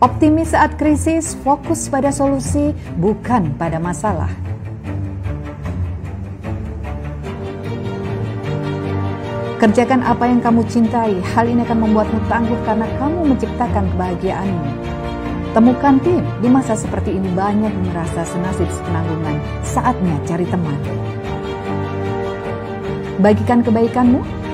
Optimis saat krisis, fokus pada solusi, bukan pada masalah. Kerjakan apa yang kamu cintai, hal ini akan membuatmu tangguh karena kamu menciptakan kebahagiaanmu. Temukan tim, di masa seperti ini banyak merasa senasib sepenanggungan, saatnya cari teman. Bagikan kebaikanmu,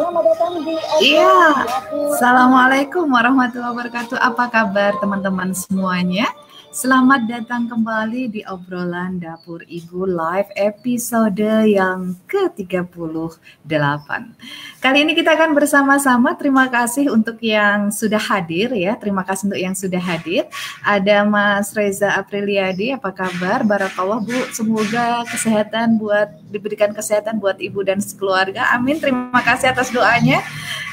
Selamat datang di Iya. Assalamualaikum warahmatullahi wabarakatuh. Apa kabar teman-teman semuanya? Selamat datang kembali di obrolan Dapur Ibu live episode yang ke-38. Kali ini kita akan bersama-sama. Terima kasih untuk yang sudah hadir ya. Terima kasih untuk yang sudah hadir. Ada Mas Reza Apriliadi, apa kabar? Barakallah Bu. Semoga kesehatan buat diberikan kesehatan buat ibu dan sekeluarga. Amin. Terima kasih atas doanya.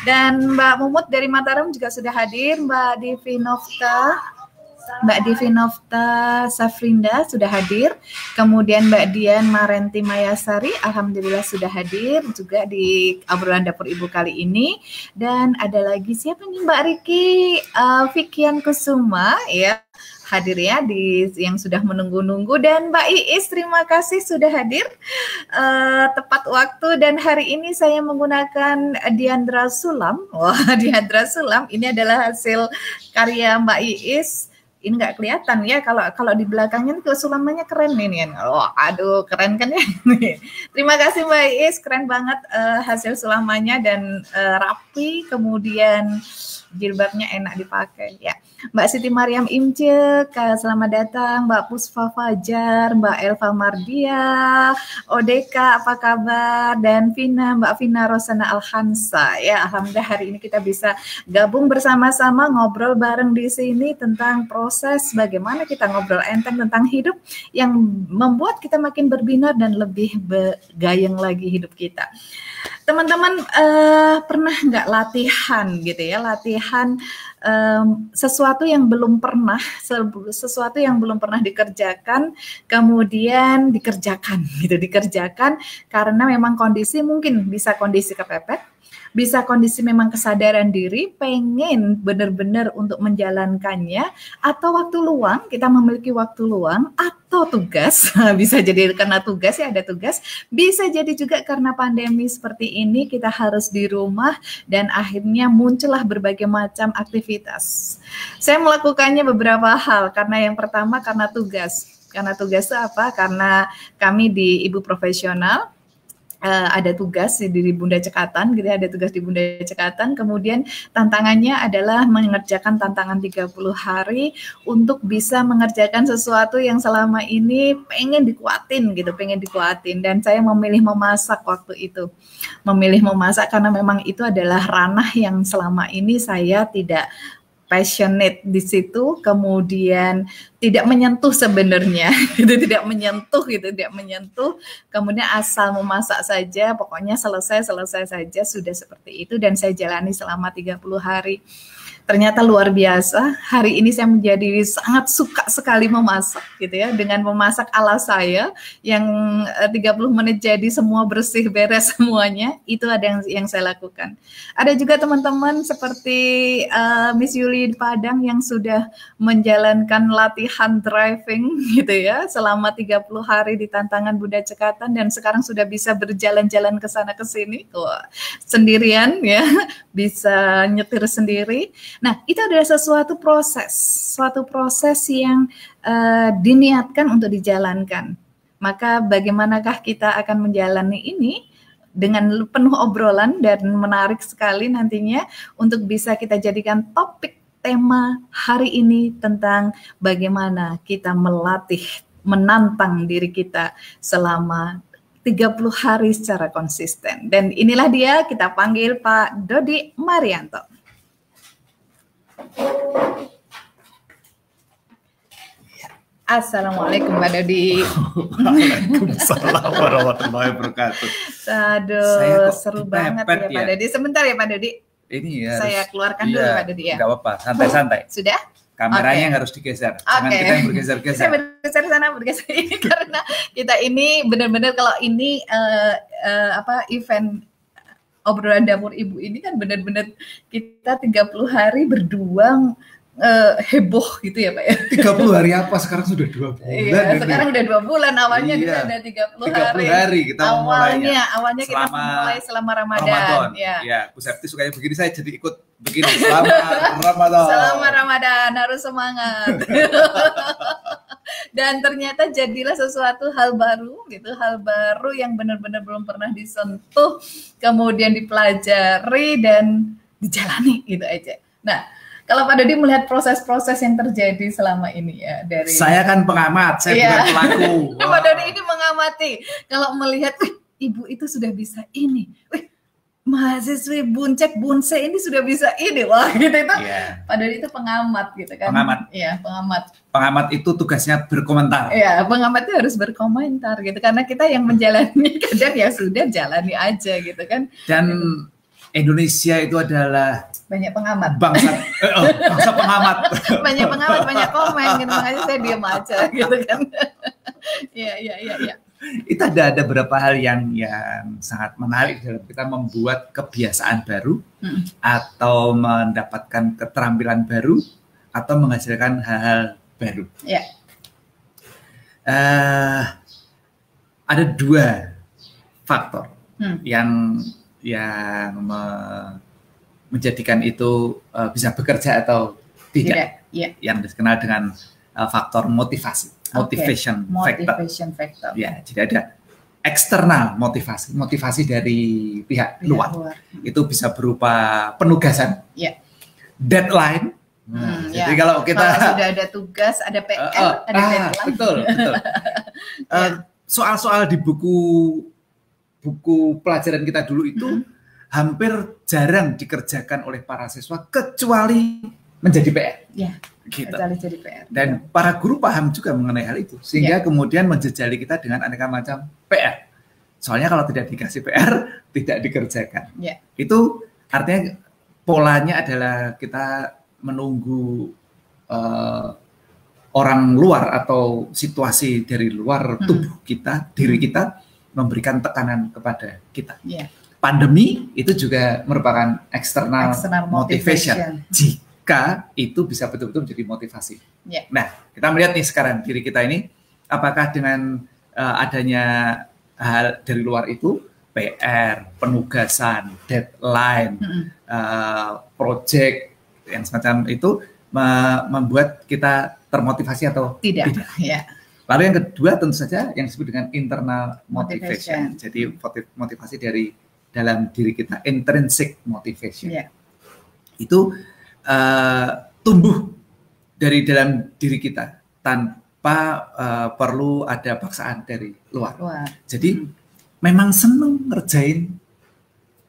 Dan Mbak Mumut dari Mataram juga sudah hadir. Mbak Devi Nofta, Mbak Divinovta Safrinda sudah hadir. Kemudian Mbak Dian Marenti Mayasari, Alhamdulillah sudah hadir juga di obrolan dapur ibu kali ini. Dan ada lagi siapa nih Mbak Riki uh, Vikian Kusuma ya hadir ya di yang sudah menunggu-nunggu dan Mbak Iis terima kasih sudah hadir uh, tepat waktu dan hari ini saya menggunakan Diandra Sulam. Wah, Diandra Sulam ini adalah hasil karya Mbak Iis ini nggak kelihatan ya kalau kalau di belakangnya sulamannya keren ini kan. Oh, aduh keren kan ya. Terima kasih Mbak Is, keren banget uh, hasil sulamannya dan uh, rapi kemudian jilbabnya enak dipakai ya. Mbak Siti Mariam Imce, selamat datang. Mbak Pusfa Fajar, Mbak Elva Mardia, Odeka, apa kabar? Dan Vina, Mbak Vina Rosana Alhansa. Ya, alhamdulillah hari ini kita bisa gabung bersama-sama ngobrol bareng di sini tentang proses bagaimana kita ngobrol enteng tentang hidup yang membuat kita makin berbinar dan lebih begayeng lagi hidup kita teman-teman uh, pernah nggak latihan gitu ya? Latihan um, sesuatu yang belum pernah sesuatu yang belum pernah dikerjakan kemudian dikerjakan gitu dikerjakan karena memang kondisi mungkin bisa kondisi kepepet bisa kondisi memang kesadaran diri pengen benar-benar untuk menjalankannya atau waktu luang kita memiliki waktu luang atau tugas bisa jadi karena tugas ya ada tugas. Bisa jadi juga karena pandemi seperti ini kita harus di rumah dan akhirnya muncullah berbagai macam aktivitas. Saya melakukannya beberapa hal karena yang pertama karena tugas. Karena tugas apa? Karena kami di ibu profesional uh, ada tugas di Bunda Cekatan gitu ya, ada tugas di Bunda Cekatan. Kemudian tantangannya adalah mengerjakan tantangan 30 hari untuk bisa mengerjakan sesuatu yang selama ini pengen dikuatin gitu, pengen dikuatin dan saya memilih memasak waktu itu. Memilih memasak karena memang itu adalah ranah yang selama ini saya tidak passionate di situ kemudian tidak menyentuh sebenarnya. Itu tidak menyentuh gitu tidak menyentuh. Kemudian asal memasak saja pokoknya selesai selesai saja sudah seperti itu dan saya jalani selama 30 hari ternyata luar biasa. Hari ini saya menjadi sangat suka sekali memasak gitu ya dengan memasak ala saya yang 30 eh, menit jadi semua bersih beres semuanya. Itu ada yang yang saya lakukan. Ada juga teman-teman seperti uh, Miss Yuli Padang yang sudah menjalankan latihan driving gitu ya selama 30 hari di tantangan Bunda Cekatan dan sekarang sudah bisa berjalan-jalan ke sana ke sini. Wah, sendirian ya, bisa nyetir sendiri Nah, itu adalah sesuatu proses, suatu proses yang uh, diniatkan untuk dijalankan. Maka bagaimanakah kita akan menjalani ini dengan penuh obrolan dan menarik sekali nantinya untuk bisa kita jadikan topik tema hari ini tentang bagaimana kita melatih, menantang diri kita selama 30 hari secara konsisten. Dan inilah dia kita panggil Pak Dodi Marianto. Assalamualaikum Pak Dodi. Waalaikumsalam warahmatullahi wabarakatuh. Aduh, seru banget ya, ya Pak Dodi. Sebentar ya Pak Dodi. Ini ya. Saya keluarkan iya, dulu Pak Dodi ya. Enggak apa-apa, santai-santai. Sudah? Kameranya okay. yang harus digeser. Jangan okay. kita yang bergeser-geser. Saya bergeser sana, bergeser ini karena kita ini benar-benar kalau ini uh, uh, apa event obrolan dapur ibu ini kan benar-benar kita 30 hari berduang uh, heboh gitu ya Pak ya. 30 hari apa? Sekarang sudah dua bulan. Iya, sekarang udah dua bulan. Awalnya iya. kita udah 30, 30 hari. hari kita awalnya, awalnya kita selama mulai selama Ramadan. Ramadan. Ya. ya, Bu Septi sukanya begini saya jadi ikut begini. Selama Ramadan. Selama Ramadan harus semangat. Dan ternyata jadilah sesuatu hal baru gitu, hal baru yang benar-benar belum pernah disentuh, kemudian dipelajari dan dijalani gitu aja. Nah, kalau Pak Dodi melihat proses-proses yang terjadi selama ini ya dari Saya kan pengamat, saya iya. bukan pelaku. Pak Dodi ini mengamati. Kalau melihat, ibu itu sudah bisa ini. Wih, mahasiswi buncek bunce ini sudah bisa ini wah gitu itu yeah. Pak Dodi itu pengamat gitu kan pengamat ya pengamat pengamat itu tugasnya berkomentar. Ya pengamat itu harus berkomentar gitu. Karena kita yang menjalani kadang ya sudah jalani aja gitu kan. Dan Indonesia itu adalah banyak pengamat. bangsa eh, oh, bangsa pengamat. Banyak pengamat banyak komen gitu. Makanya saya diam aja gitu kan. Iya iya iya ya. itu ada ada beberapa hal yang yang sangat menarik dalam kita membuat kebiasaan baru hmm. atau mendapatkan keterampilan baru atau menghasilkan hal-hal baru ya. uh, ada dua faktor hmm. yang yang me menjadikan itu uh, bisa bekerja atau tidak, tidak yeah. yang dikenal dengan uh, faktor motivasi motivation, okay. motivation factor. factor ya jadi ada eksternal motivasi motivasi dari pihak, pihak luar. luar itu bisa berupa penugasan yeah. deadline hmm, jadi ya. kalau kita kalau sudah ada tugas, ada PR, uh, uh, ada ah, deadline. Betul, betul. uh, soal-soal di buku buku pelajaran kita dulu itu hmm. hampir jarang dikerjakan oleh para siswa kecuali menjadi PR. Ya, gitu. jadi PR. Dan ya. para guru paham juga mengenai hal itu sehingga ya. kemudian menjejali kita dengan aneka macam PR. Soalnya kalau tidak dikasih PR tidak dikerjakan. Ya. Itu artinya polanya adalah kita menunggu uh, orang luar atau situasi dari luar hmm. tubuh kita, diri kita memberikan tekanan kepada kita. Yeah. Pandemi itu juga merupakan external, external motivation. motivation. Jika itu bisa betul-betul menjadi motivasi. Yeah. Nah, kita melihat nih sekarang diri kita ini, apakah dengan uh, adanya hal dari luar itu PR, penugasan, deadline, mm -hmm. uh, project yang semacam itu membuat kita termotivasi atau tidak? Tidak. Ya. Lalu yang kedua tentu saja yang disebut dengan internal motivation. motivation. Jadi motivasi dari dalam diri kita, intrinsic motivation. Yeah. Itu uh, tumbuh dari dalam diri kita tanpa uh, perlu ada paksaan dari luar. luar. Jadi hmm. memang seneng ngerjain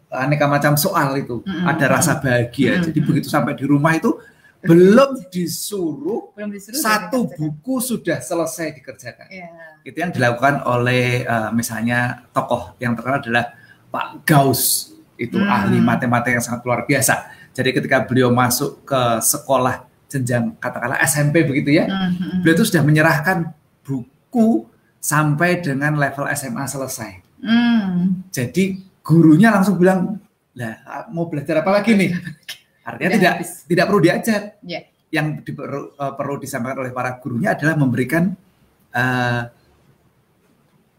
aneka macam soal itu, hmm. ada rasa bahagia. Hmm. Jadi begitu sampai di rumah itu belum disuruh, belum disuruh satu buku sudah selesai dikerjakan. Yeah. Itu yang dilakukan oleh uh, misalnya tokoh yang terkenal adalah Pak Gauss, itu hmm. ahli matematika yang sangat luar biasa. Jadi ketika beliau masuk ke sekolah jenjang katakanlah SMP begitu ya, hmm. beliau itu sudah menyerahkan buku sampai dengan level SMA selesai. Hmm. Jadi gurunya langsung bilang, lah mau belajar apa lagi nih? Artinya tidak habis. tidak perlu diajar. Yeah. Yang di, uh, perlu disampaikan oleh para gurunya adalah memberikan uh,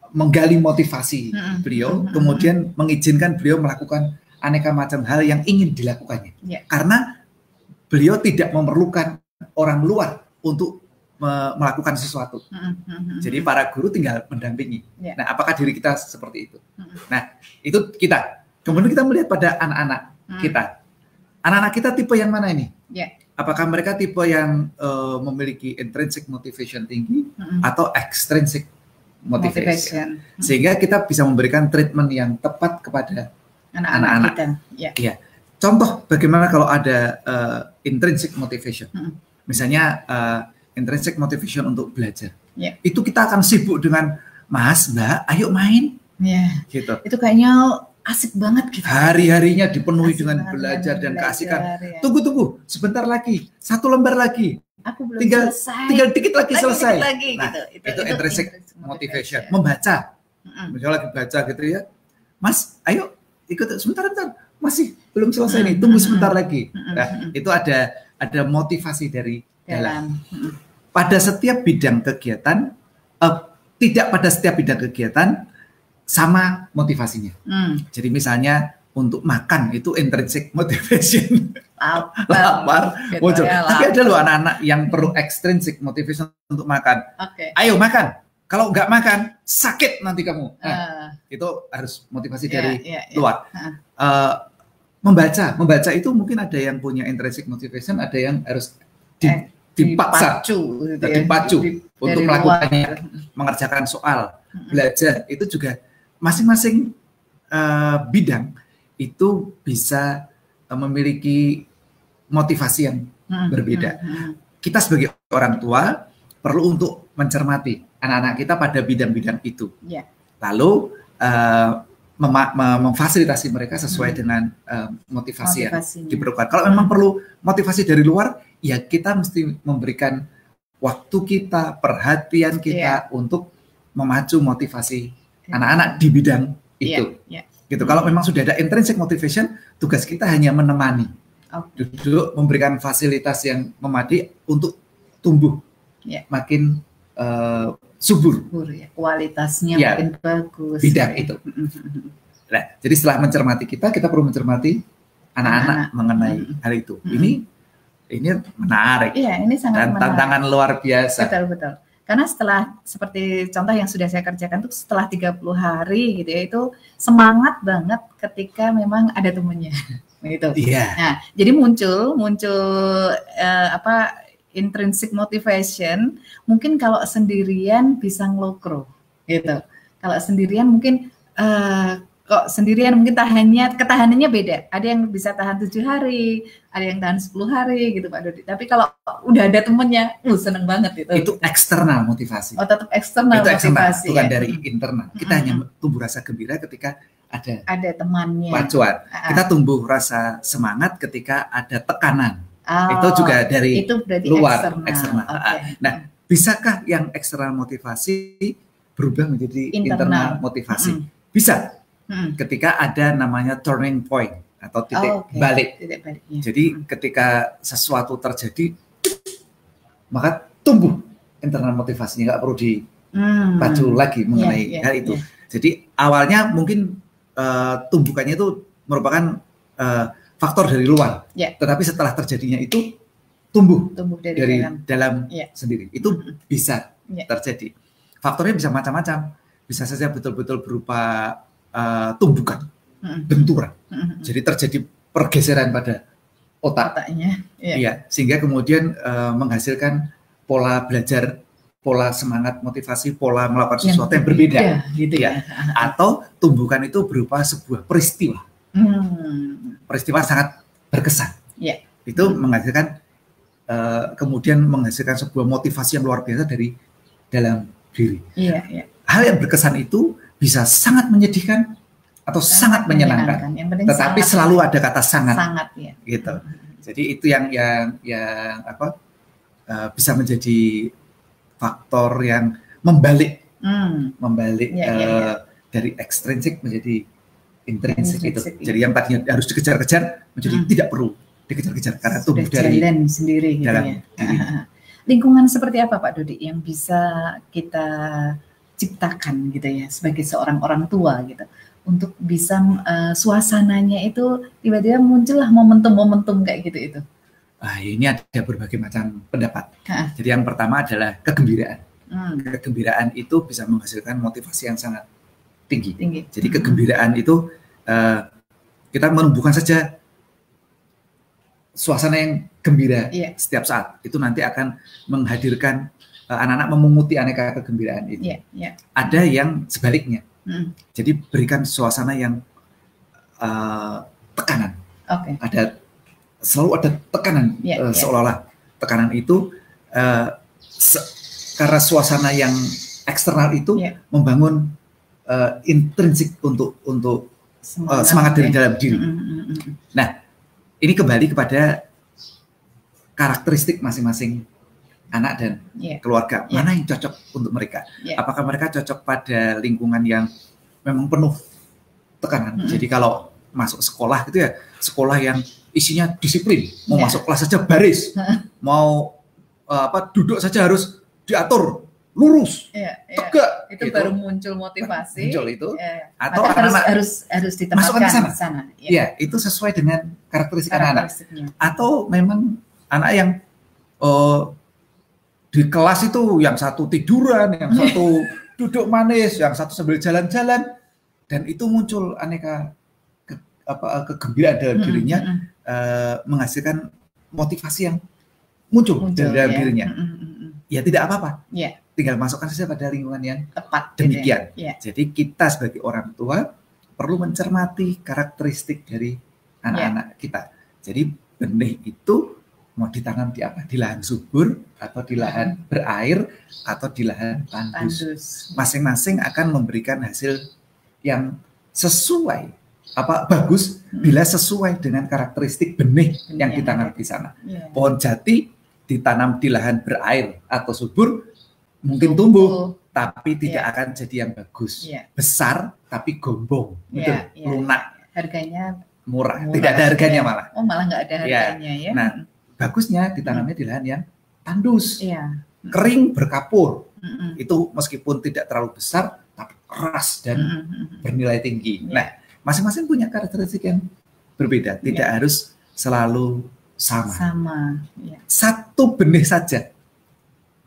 menggali motivasi mm-hmm. beliau, mm-hmm. kemudian mengizinkan beliau melakukan aneka macam hal yang ingin dilakukannya. Yeah. Karena beliau tidak memerlukan orang luar untuk melakukan sesuatu. Mm-hmm. Jadi para guru tinggal mendampingi. Yeah. Nah, apakah diri kita seperti itu? Mm-hmm. Nah, itu kita. Kemudian kita melihat pada anak-anak mm. kita Anak-anak kita tipe yang mana ini? Ya. apakah mereka tipe yang uh, memiliki intrinsic motivation tinggi hmm. atau extrinsic motivation. motivation. Sehingga kita bisa memberikan treatment yang tepat kepada anak-anak kita. Ya. Iya. Contoh bagaimana kalau ada uh, intrinsic motivation. Hmm. Misalnya uh, intrinsic motivation untuk belajar. Yeah. Itu kita akan sibuk dengan Mas, Mbak, ayo main. Yeah. Gitu. Itu kayaknya asik banget gitu. Hari-harinya dipenuhi asik dengan belajar dan belajar, keasikan. Ya. Tunggu tunggu, sebentar lagi, satu lembar lagi. Aku belum tinggal, selesai. Tinggal dikit lagi, lagi selesai. Dikit lagi, nah, gitu. Itu, itu, itu intrinsic motivation. motivation. Membaca. Mm-hmm. Misalnya lagi baca gitu ya. Mas, ayo ikut sebentar sebentar. Masih belum selesai mm-hmm. nih, tunggu sebentar lagi. Nah, itu ada ada motivasi dari dalam. dalam. Pada setiap bidang kegiatan uh, tidak pada setiap bidang kegiatan sama motivasinya. Hmm. Jadi misalnya untuk makan itu intrinsic motivation. lapar gitu muncul. Ya, Tapi ada loh anak-anak yang perlu extrinsic motivation untuk makan. Okay. Ayo makan. Kalau nggak makan sakit nanti kamu. Nah, uh. itu harus motivasi yeah, dari yeah, yeah. luar. Uh. Uh, membaca, membaca itu mungkin ada yang punya intrinsic motivation, ada yang harus di, eh dipaksa, dipacu, gitu ya. dipacu di, untuk melakukannya, luar. mengerjakan soal, belajar itu juga masing-masing uh, bidang itu bisa uh, memiliki motivasi yang hmm, berbeda. Hmm. Kita sebagai orang tua perlu untuk mencermati anak-anak kita pada bidang-bidang itu. Yeah. Lalu uh, mem memfasilitasi mereka sesuai hmm. dengan uh, motivasi yang diperlukan. Kalau memang perlu motivasi dari luar, ya kita mesti memberikan waktu kita, perhatian kita yeah. untuk memacu motivasi iya. anak-anak di bidang iya, itu. Yeah. Yeah. Gitu. Kalau memang sudah ada intrinsic motivation, tugas kita hanya menemani, okay. duduk memberikan fasilitas yang memadai untuk tumbuh yeah. makin uh, subur. subur ya. Kualitasnya ya, makin bagus. Bidang itu. Nah, jadi setelah mencermati kita, kita perlu mencermati anak-anak mengenai hal itu. Ini ini menarik. Iya, ini sangat Dan menarik. tantangan luar biasa. Betul, betul. Karena setelah seperti contoh yang sudah saya kerjakan itu setelah 30 hari gitu ya itu semangat banget ketika memang ada temennya. gitu. Iya. Nah, jadi muncul muncul uh, apa intrinsic motivation mungkin kalau sendirian bisa ngelokro gitu kalau sendirian mungkin uh, kok sendirian mungkin tahannya ketahanannya beda ada yang bisa tahan tujuh hari ada yang tahan 10 hari gitu Pak Dodi tapi kalau udah ada temennya uh seneng banget itu itu eksternal motivasi oh tetap eksternal itu motivasi bukan ya? dari internal kita hmm. hanya tumbuh rasa gembira ketika ada ada temannya pacuan uh kita tumbuh rasa semangat ketika ada tekanan Oh, itu juga dari itu luar eksternal. eksternal. Okay. Nah, bisakah yang eksternal motivasi berubah menjadi internal, internal motivasi? Mm. Bisa. Mm. Ketika ada namanya turning point atau titik oh, okay. balik. Titik balik ya. Jadi mm. ketika sesuatu terjadi, maka tumbuh internal motivasinya nggak perlu dipacu mm. lagi mengenai yeah, yeah, hal itu. Yeah. Jadi awalnya mungkin uh, tumbukannya itu merupakan uh, faktor dari luar. Yeah. Tetapi setelah terjadinya itu tumbuh, tumbuh dari, dari dalam, dalam yeah. sendiri. Itu mm-hmm. bisa yeah. terjadi. Faktornya bisa macam-macam. Bisa saja betul-betul berupa uh, tumbukan, mm-hmm. benturan. Mm-hmm. Jadi terjadi pergeseran pada otak. Otaknya. Yeah. Iya, sehingga kemudian uh, menghasilkan pola belajar pola semangat motivasi pola melakukan sesuatu yang, yang berbeda ya, gitu ya atau tumbukan itu berupa sebuah peristiwa Hmm. Peristiwa sangat berkesan. Yeah. Itu hmm. menghasilkan uh, kemudian menghasilkan sebuah motivasi yang luar biasa dari dalam diri. Yeah, yeah. Hal yang berkesan itu bisa sangat menyedihkan atau sangat, sangat menyenangkan. menyenangkan. Tetapi sangat, selalu ada kata sangat. Sangat ya. Gitu. Jadi itu yang yang yang apa uh, bisa menjadi faktor yang membalik hmm. membalik yeah, yeah, yeah. dari ekstrinsik menjadi intrinsik itu. Jadi yang tadinya harus dikejar-kejar menjadi hmm. tidak perlu dikejar-kejar karena tumbuh dari sendiri gitu dalam ya. Lingkungan seperti apa Pak Dodi yang bisa kita ciptakan gitu ya sebagai seorang orang tua gitu untuk bisa uh, suasananya itu tiba-tiba muncullah momentum-momentum kayak gitu itu. Ah, ini ada berbagai macam pendapat. Ha. Jadi yang pertama adalah kegembiraan. Hmm. Kegembiraan itu bisa menghasilkan motivasi yang sangat tinggi. tinggi. Jadi kegembiraan itu uh, kita menumbuhkan saja suasana yang gembira Iya. setiap saat itu nanti akan menghadirkan anak-anak memunguti aneka kegembiraan itu. Iya, iya. Ada yang sebaliknya. Mm, Jadi berikan suasana yang eh, tekanan. Oke. Ada selalu ada tekanan Iya, eh, iya. seolah-olah tekanan itu eh, se- karena suasana yang eksternal itu Iya. membangun eh, intrinsik untuk untuk eh, semangat dari ya. dalam diri. Mm, mm, mm, mm. Ini kembali kepada karakteristik masing-masing anak dan Iya. keluarga. Iya. Mana yang cocok untuk mereka? Iya. Apakah mereka cocok pada lingkungan yang memang penuh tekanan? Mm-mm. Jadi kalau masuk sekolah gitu ya, sekolah yang isinya disiplin, mau Iya. masuk kelas saja baris, mau eh, apa duduk saja harus diatur lurus, Iya, iya. tegak. Itu gitu. baru muncul motivasi. muncul itu. Iya. Atau Maka harus anak-anak harus harus ditempatkan ke sana. di sana. Iya. ya itu sesuai dengan karakteristik anak-anak. Atau memang anak yang eh, di kelas itu yang satu tiduran, yang satu duduk manis, yang satu sambil jalan-jalan, dan itu muncul aneka ke- apa kegembiraan dalam dirinya, mm, mm. eh, menghasilkan motivasi yang muncul, Muncul, dalam ya. dirinya. Mm, mm, mm, mm. Ya tidak apa-apa, Iya, tinggal masukkan saja pada lingkungan yang tepat. gitu ya. demikian. Iya. Jadi kita sebagai orang tua perlu mencermati karakteristik dari anak-anak kita. Jadi benih itu mau ditanam di apa? Di lahan subur atau di lahan berair atau di lahan tandus. Masing-masing akan memberikan hasil yang sesuai apa bagus bila sesuai dengan karakteristik benih yang ditanam di sana. Iya. Pohon jati ditanam di lahan berair atau subur mungkin tumbuh tapi tidak Iya. akan jadi yang bagus. Iya. Besar tapi gombong, gitu, lunak, Harganya murah. murah. Tidak ada harganya Iya. malah. Oh, malah nggak ada harganya ya. Nah, Bagusnya ditanamnya di lahan yang tandus, Iya. kering, berkapur. Mm-mm. Itu meskipun tidak terlalu besar tapi keras dan Mm-mm. bernilai tinggi. Iya. Nah, masing-masing punya karakteristik yang berbeda, tidak Iya. harus selalu sama. sama. Iya. Satu benih saja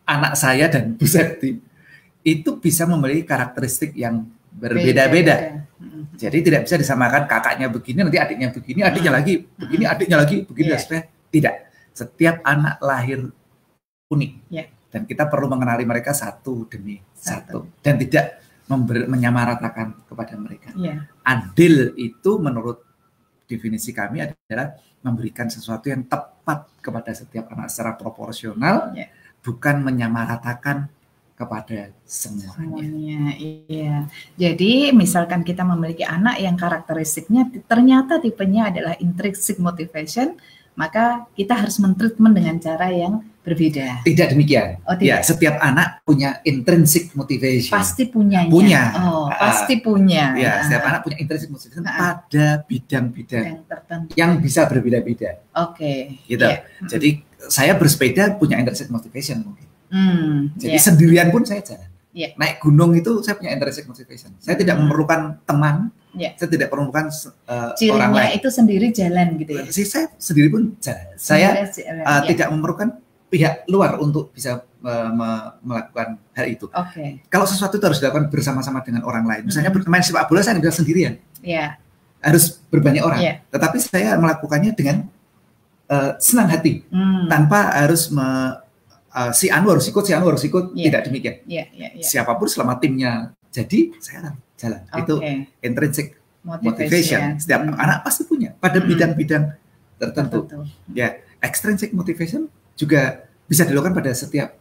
anak saya dan Bu Septi itu bisa memiliki karakteristik yang berbeda-beda. Mm-mm. Jadi tidak bisa disamakan kakaknya begini, nanti adiknya begini, adiknya lagi begini, adiknya lagi begini, Iya. dan sebagainya. Tidak. Setiap anak lahir unik. Iya. Dan kita perlu mengenali mereka satu demi satu. Satu. Dan tidak member- menyamaratakan kepada mereka. Iya. Adil itu menurut definisi kami adalah memberikan sesuatu yang tepat kepada setiap anak secara proporsional, Iya. bukan menyamaratakan kepada semuanya. Semuanya, iya. Jadi misalkan kita memiliki anak yang karakteristiknya ternyata tipenya adalah intrinsic motivation, maka kita harus mentreatment dengan cara yang berbeda. Tidak demikian. Oh, Ya, tidak. setiap anak punya intrinsic motivation. Pasti punyanya. Punya. Oh, Ah. pasti punya. Ya, Ah, setiap anak punya intrinsic motivation Ah. pada bidang-bidang yang tertentu. yang bisa berbeda-beda. Oke. Gitu. Iya. Jadi saya bersepeda punya intrinsic motivation mungkin. Hmm, Jadi iya. sendirian pun saya jalan. Iya. Naik gunung itu saya punya intrinsic motivation. Saya tidak Hmm. memerlukan teman. Iya. Saya tidak memerlukan uh, orang Cirinya lain. itu sendiri jalan gitu ya. Si saya sendiri pun jalan. Saya jalan, uh, iya. tidak memerlukan pihak luar untuk bisa uh, me- melakukan hal itu. Oke. Kalau sesuatu itu harus dilakukan bersama-sama dengan orang lain. Misalnya Hmm. bermain sepak bola saya tidak sendirian. Iya. harus berbanyak orang. Iya. Tetapi saya melakukannya dengan uh, senang hati, Hmm. tanpa harus me- uh, si Anu harus ikut, si Anu harus ikut. Iya. Tidak demikian. Iya, iya, iya. Siapa pun selama timnya jadi, saya jalan. Itu Oke. intrinsic Motivation. motivation. Setiap Hmm. anak pasti punya pada Hmm. bidang-bidang tertentu. Tertentu. Ya, extrinsic motivation juga bisa dilakukan pada setiap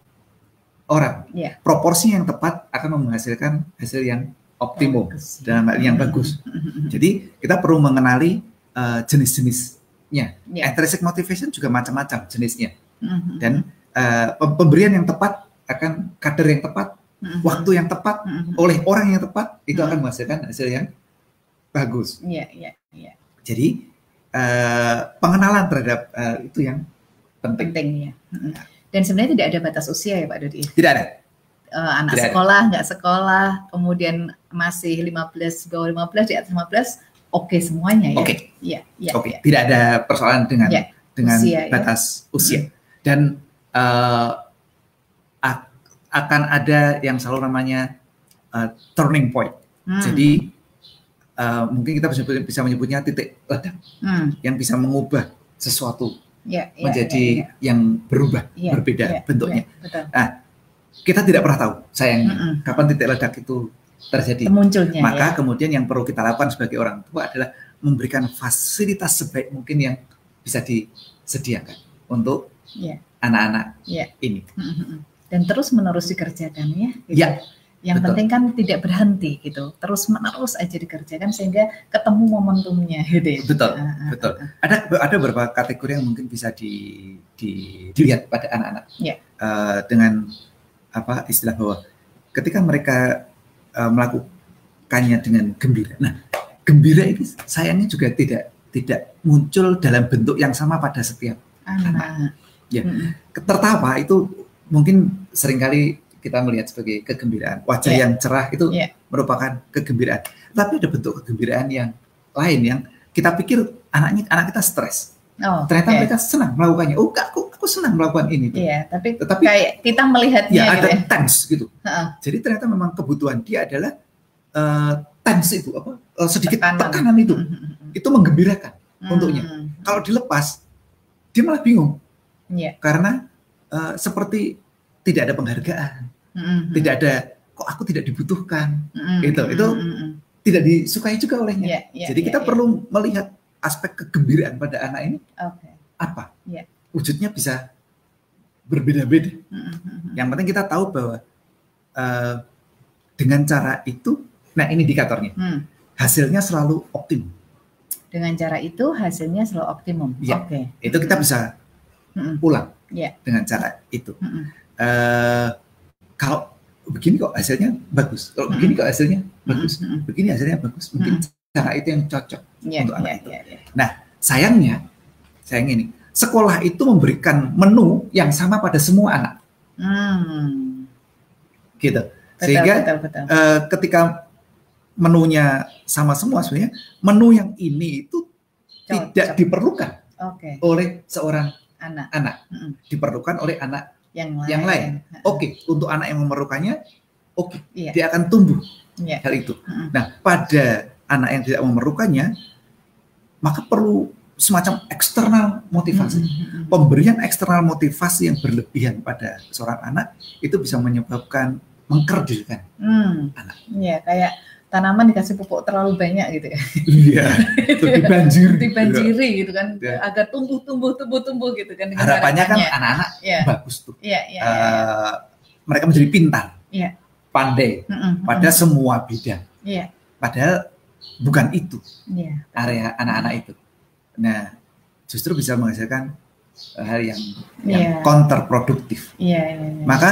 orang. Iya. Proporsi yang tepat akan menghasilkan hasil yang optimum Bagus. dalam hal yang bagus. Jadi kita perlu mengenali uh, jenis-jenisnya. Iya. Intrinsic motivation juga macam-macam jenisnya. Mhm. Dan uh, pem- pemberian yang tepat akan kader yang tepat, Mhm. waktu yang tepat, Mhm. oleh orang yang tepat itu Mhm. akan menghasilkan hasil yang bagus. Iya, iya, iya. Jadi uh, pengenalan terhadap uh, itu yang penting. Penting ya. Mhm. Dan sebenarnya tidak ada batas usia ya Pak Dodi. Tidak ada. Eh, anak Tidak sekolah, nggak sekolah, kemudian masih 15, bawah 15, di atas 15, oke semuanya ya. Oke. Iya, iya. Oke, iya. tidak ada persoalan dengan Ya, dengan usia, ya. batas usia. Dan uh, akan ada yang selalu namanya uh, turning point. Hmm. Jadi uh, mungkin kita bisa, bisa menyebutnya titik ledak Hmm. yang bisa mengubah sesuatu Ya, ya, menjadi ya, ya. yang berubah, Ya, berbeda ya, bentuknya. ya, betul. Nah, kita tidak pernah tahu sayangnya Mm-mm. kapan titik ledak itu terjadi. Munculnya Maka ya. kemudian yang perlu kita lakukan sebagai orang tua adalah memberikan fasilitas sebaik mungkin yang bisa disediakan untuk Ya. anak-anak Ya. ini. Mm-mm. Dan terus menerus dikerjakan ya. gitu. Ya, Yang betul. penting kan tidak berhenti gitu. Terus menerus aja dikerjakan sehingga ketemu momentumnya gitu ya. Betul, Ah, ah, betul. ah, Ada ada beberapa kategori yang mungkin bisa di, di- dilihat pada anak-anak Ya. Eh, dengan apa istilah bahwa ketika mereka eh, melakukannya dengan gembira. Nah, gembira ini sayangnya juga tidak tidak muncul dalam bentuk yang sama pada setiap ah. Anak. Ya. Mm-mm. tertawa itu mungkin sering kali kita melihat sebagai kegembiraan. Wajah Ya. yang cerah itu Ya. merupakan kegembiraan. Tapi ada bentuk kegembiraan yang lain yang kita pikir anaknya anak kita stres. Oh, Ternyata oke. mereka senang melakukannya. Oh, aku aku senang melakukan ini. tuh. Iya, tapi, Tetapi kayak kita melihatnya ya gitu ada ya. tense gitu. Heeh. Jadi ternyata memang kebutuhan dia adalah eh, tense itu apa? eh, sedikit Tekanan. tekanan, itu. Mm-mm. Itu menggembirakan. Mm. Untuknya. Kalau dilepas dia malah bingung Iya. karena eh, seperti tidak ada penghargaan. Mm-mm. tidak ada kok aku tidak dibutuhkan, Mm-mm. gitu. Itu Mm-mm. tidak disukai juga olehnya. Iya, iya, Jadi kita iya. perlu melihat aspek kegembiraan pada anak ini Oke. apa. Iya. Wujudnya bisa berbeda-beda. Mm-mm. Yang penting kita tahu bahwa eh, dengan cara itu, nah ini indikatornya, Hmm. hasilnya selalu optim. Dengan cara itu hasilnya selalu optimum. Iya. Oke. Itu kita bisa Mm-mm. pulang Iya. dengan cara itu. Mm-mm. Eh, kalau begini kok hasilnya bagus, kalau begini kok hasilnya bagus, Mm-mm. begini hasilnya bagus, mungkin cara itu yang cocok. Iya, Untuk anak iya, itu. iya, iya. Sayangnya, sayangnya ini, sekolah itu memberikan menu yang sama pada semua anak, Hmm. gitu. Betul, Sehingga betul, betul. eh, ketika menunya sama semua sebenarnya, menu yang ini itu tidak Cocok. diperlukan Oke, oleh seorang anak anak, Mm-mm. diperlukan oleh anak yang lain. yang lain. Oke, untuk anak yang memerlukannya, oke, Iya. dia akan tumbuh Iya. hal itu. Mm-mm. Nah, pada anak yang tidak memerlukannya, maka perlu semacam eksternal motivasi. Mm-mm. pemberian eksternal motivasi yang berlebihan pada seorang anak itu bisa menyebabkan mengkerdilkan. Hmm. Anak. Iya, kayak tanaman dikasih pupuk terlalu banyak gitu ya. Iya, itu dibanjiri. Dibanjiri gitu kan Iya. agar tumbuh tumbuh tumbuh tumbuh gitu kan dengan Harapannya kan anak-anak Iya. bagus tuh. Iya, iya, iya. Eh, mereka menjadi pintar, Iya. pandai Mm-mm. pada semua bidang. Iya. Padahal bukan itu Iya. area anak-anak itu. Nah, justru bisa menghasilkan hal yang, Iya. yang kontraproduktif. Iya, iya, iya. Maka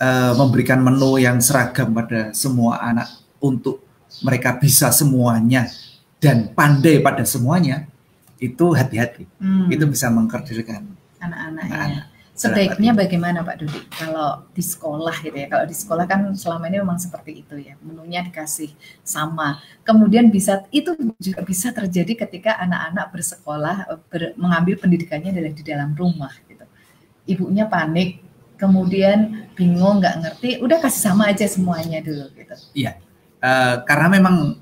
eh, memberikan menu yang seragam pada semua anak untuk mereka bisa semuanya dan pandai pada semuanya itu hati-hati. Hmm. Itu bisa mengkerdilkan anak-anak ya. anak-anak. Sebaiknya bagaimana Pak Dudi kalau di sekolah gitu ya? Kalau di sekolah kan selama ini memang seperti itu ya, menunya dikasih sama. Kemudian bisa itu juga bisa terjadi ketika anak-anak bersekolah ber- mengambil pendidikannya dari di dalam rumah gitu. Ibunya panik, kemudian bingung nggak ngerti, udah kasih sama aja semuanya dulu gitu. Eh, karena memang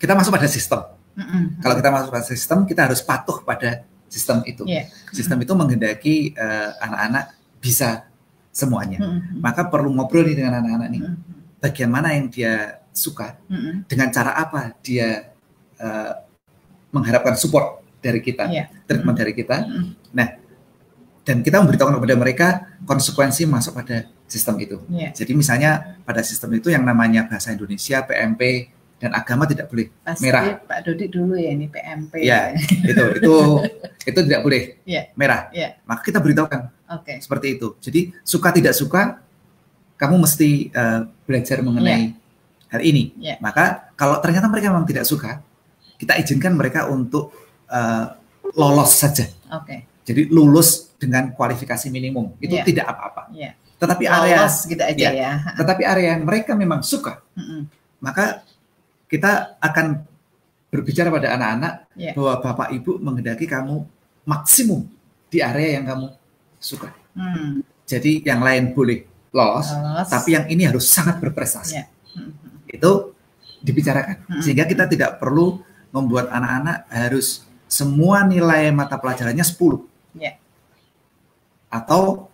kita masuk pada sistem. Mm-mm. Kalau kita masuk pada sistem, kita harus patuh pada sistem itu. Iya. Sistem itu menghendaki eh, anak-anak bisa semuanya. Mm-mm. Maka perlu ngobrol nih dengan anak-anak nih. Mm-mm. Bagian mana yang dia suka, Mm-mm. dengan cara apa dia eh, mengharapkan support dari kita, Iya. treatment Mm. dari kita, Mm-mm. dan kita memberitahukan kepada mereka konsekuensi masuk pada sistem itu. Iya. Jadi misalnya pada sistem itu yang namanya bahasa Indonesia, PMP, dan agama tidak boleh Pasti merah. Pak Dodi dulu ya ini PMP. Ya, itu itu itu tidak boleh Iya. merah. Iya. Maka kita beritahukan Oke. seperti itu. Jadi suka tidak suka, kamu mesti eh, belajar mengenai hal ini. Iya. Maka kalau ternyata mereka memang tidak suka, kita izinkan mereka untuk eh, lolos saja. Oke. Jadi lulus dengan kualifikasi minimum itu Iya. tidak apa-apa. Iya. Tetapi area, Lolos gitu aja Iya. ya. tetapi area yang mereka memang suka, Mm-mm. maka kita akan berbicara pada anak-anak Iya. bahwa bapak ibu menghendaki kamu maksimum di area yang kamu suka. Hmm. Jadi yang lain boleh lolos, Lolos. tapi yang ini harus sangat berprestasi. Iya. Mm-mm. Itu dibicarakan Mm-mm. sehingga kita tidak perlu membuat anak-anak harus semua nilai mata pelajarannya 10. Ya. Atau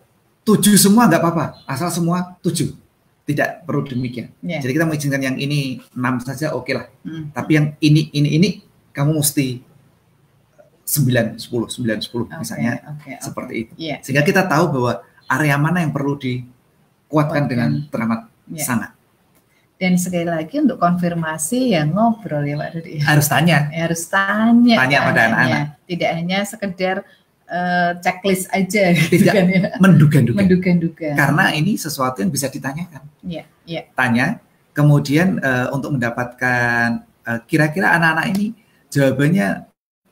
tujuh semua nggak apa-apa, asal semua tujuh. Tidak perlu demikian. Ya. Jadi kita mengizinkan yang ini enam saja oke lah. Mm. Tapi yang ini ini ini kamu mesti sembilan sepuluh sembilan sepuluh misalnya oke, oke. seperti itu. Iya. Sehingga kita tahu bahwa area mana yang perlu dikuatkan Kuatkan. dengan teramat Iya. sangat. Dan sekali lagi untuk konfirmasi ya ngobrol ya Pak Dodi. Harus tanya. Ya, harus tanya. Tanya pada anak-anak. Tidak hanya sekedar eh, checklist aja gitu Tidak. kan ya. Menduga-duga. Menduga-duga. Karena ini sesuatu yang bisa ditanyakan. Iya, iya. Tanya, kemudian eh, untuk mendapatkan eh, kira-kira anak-anak ini jawabannya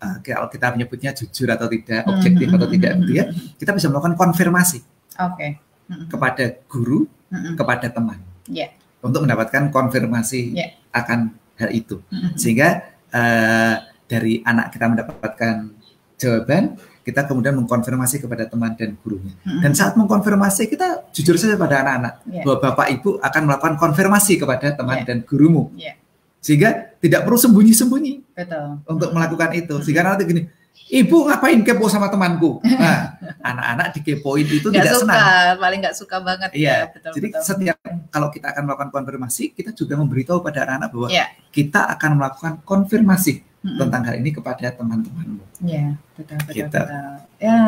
eh, kalau kita menyebutnya jujur atau tidak, objektif Mhm, atau tidak, mhm, gitu ya, kita bisa melakukan konfirmasi Oke. Mhm, kepada guru, mhm. kepada teman, Iya. untuk mendapatkan konfirmasi Iya. akan hal itu. Mhm. Sehingga eh, dari anak kita mendapatkan jawaban, kita kemudian mengkonfirmasi kepada teman dan gurunya. Mhm. Dan saat mengkonfirmasi kita jujur saja pada anak-anak Iya. bahwa bapak ibu akan melakukan konfirmasi kepada teman Iya. dan gurumu, Iya, sehingga tidak perlu sembunyi-sembunyi betul. untuk melakukan itu. Sehingga nanti gini, ibu ngapain kepo sama temanku? Nah, anak-anak dikepoin itu Nggak tidak suka, senang. paling nggak suka banget Iya, ya, betul, Jadi betul. setiap kalau kita akan melakukan konfirmasi, kita juga memberitahu pada anak-anak bahwa Iya. kita akan melakukan konfirmasi Mhm. tentang hal ini kepada teman-temanmu. Iya, betul, betul, Gitu. betul. Ya,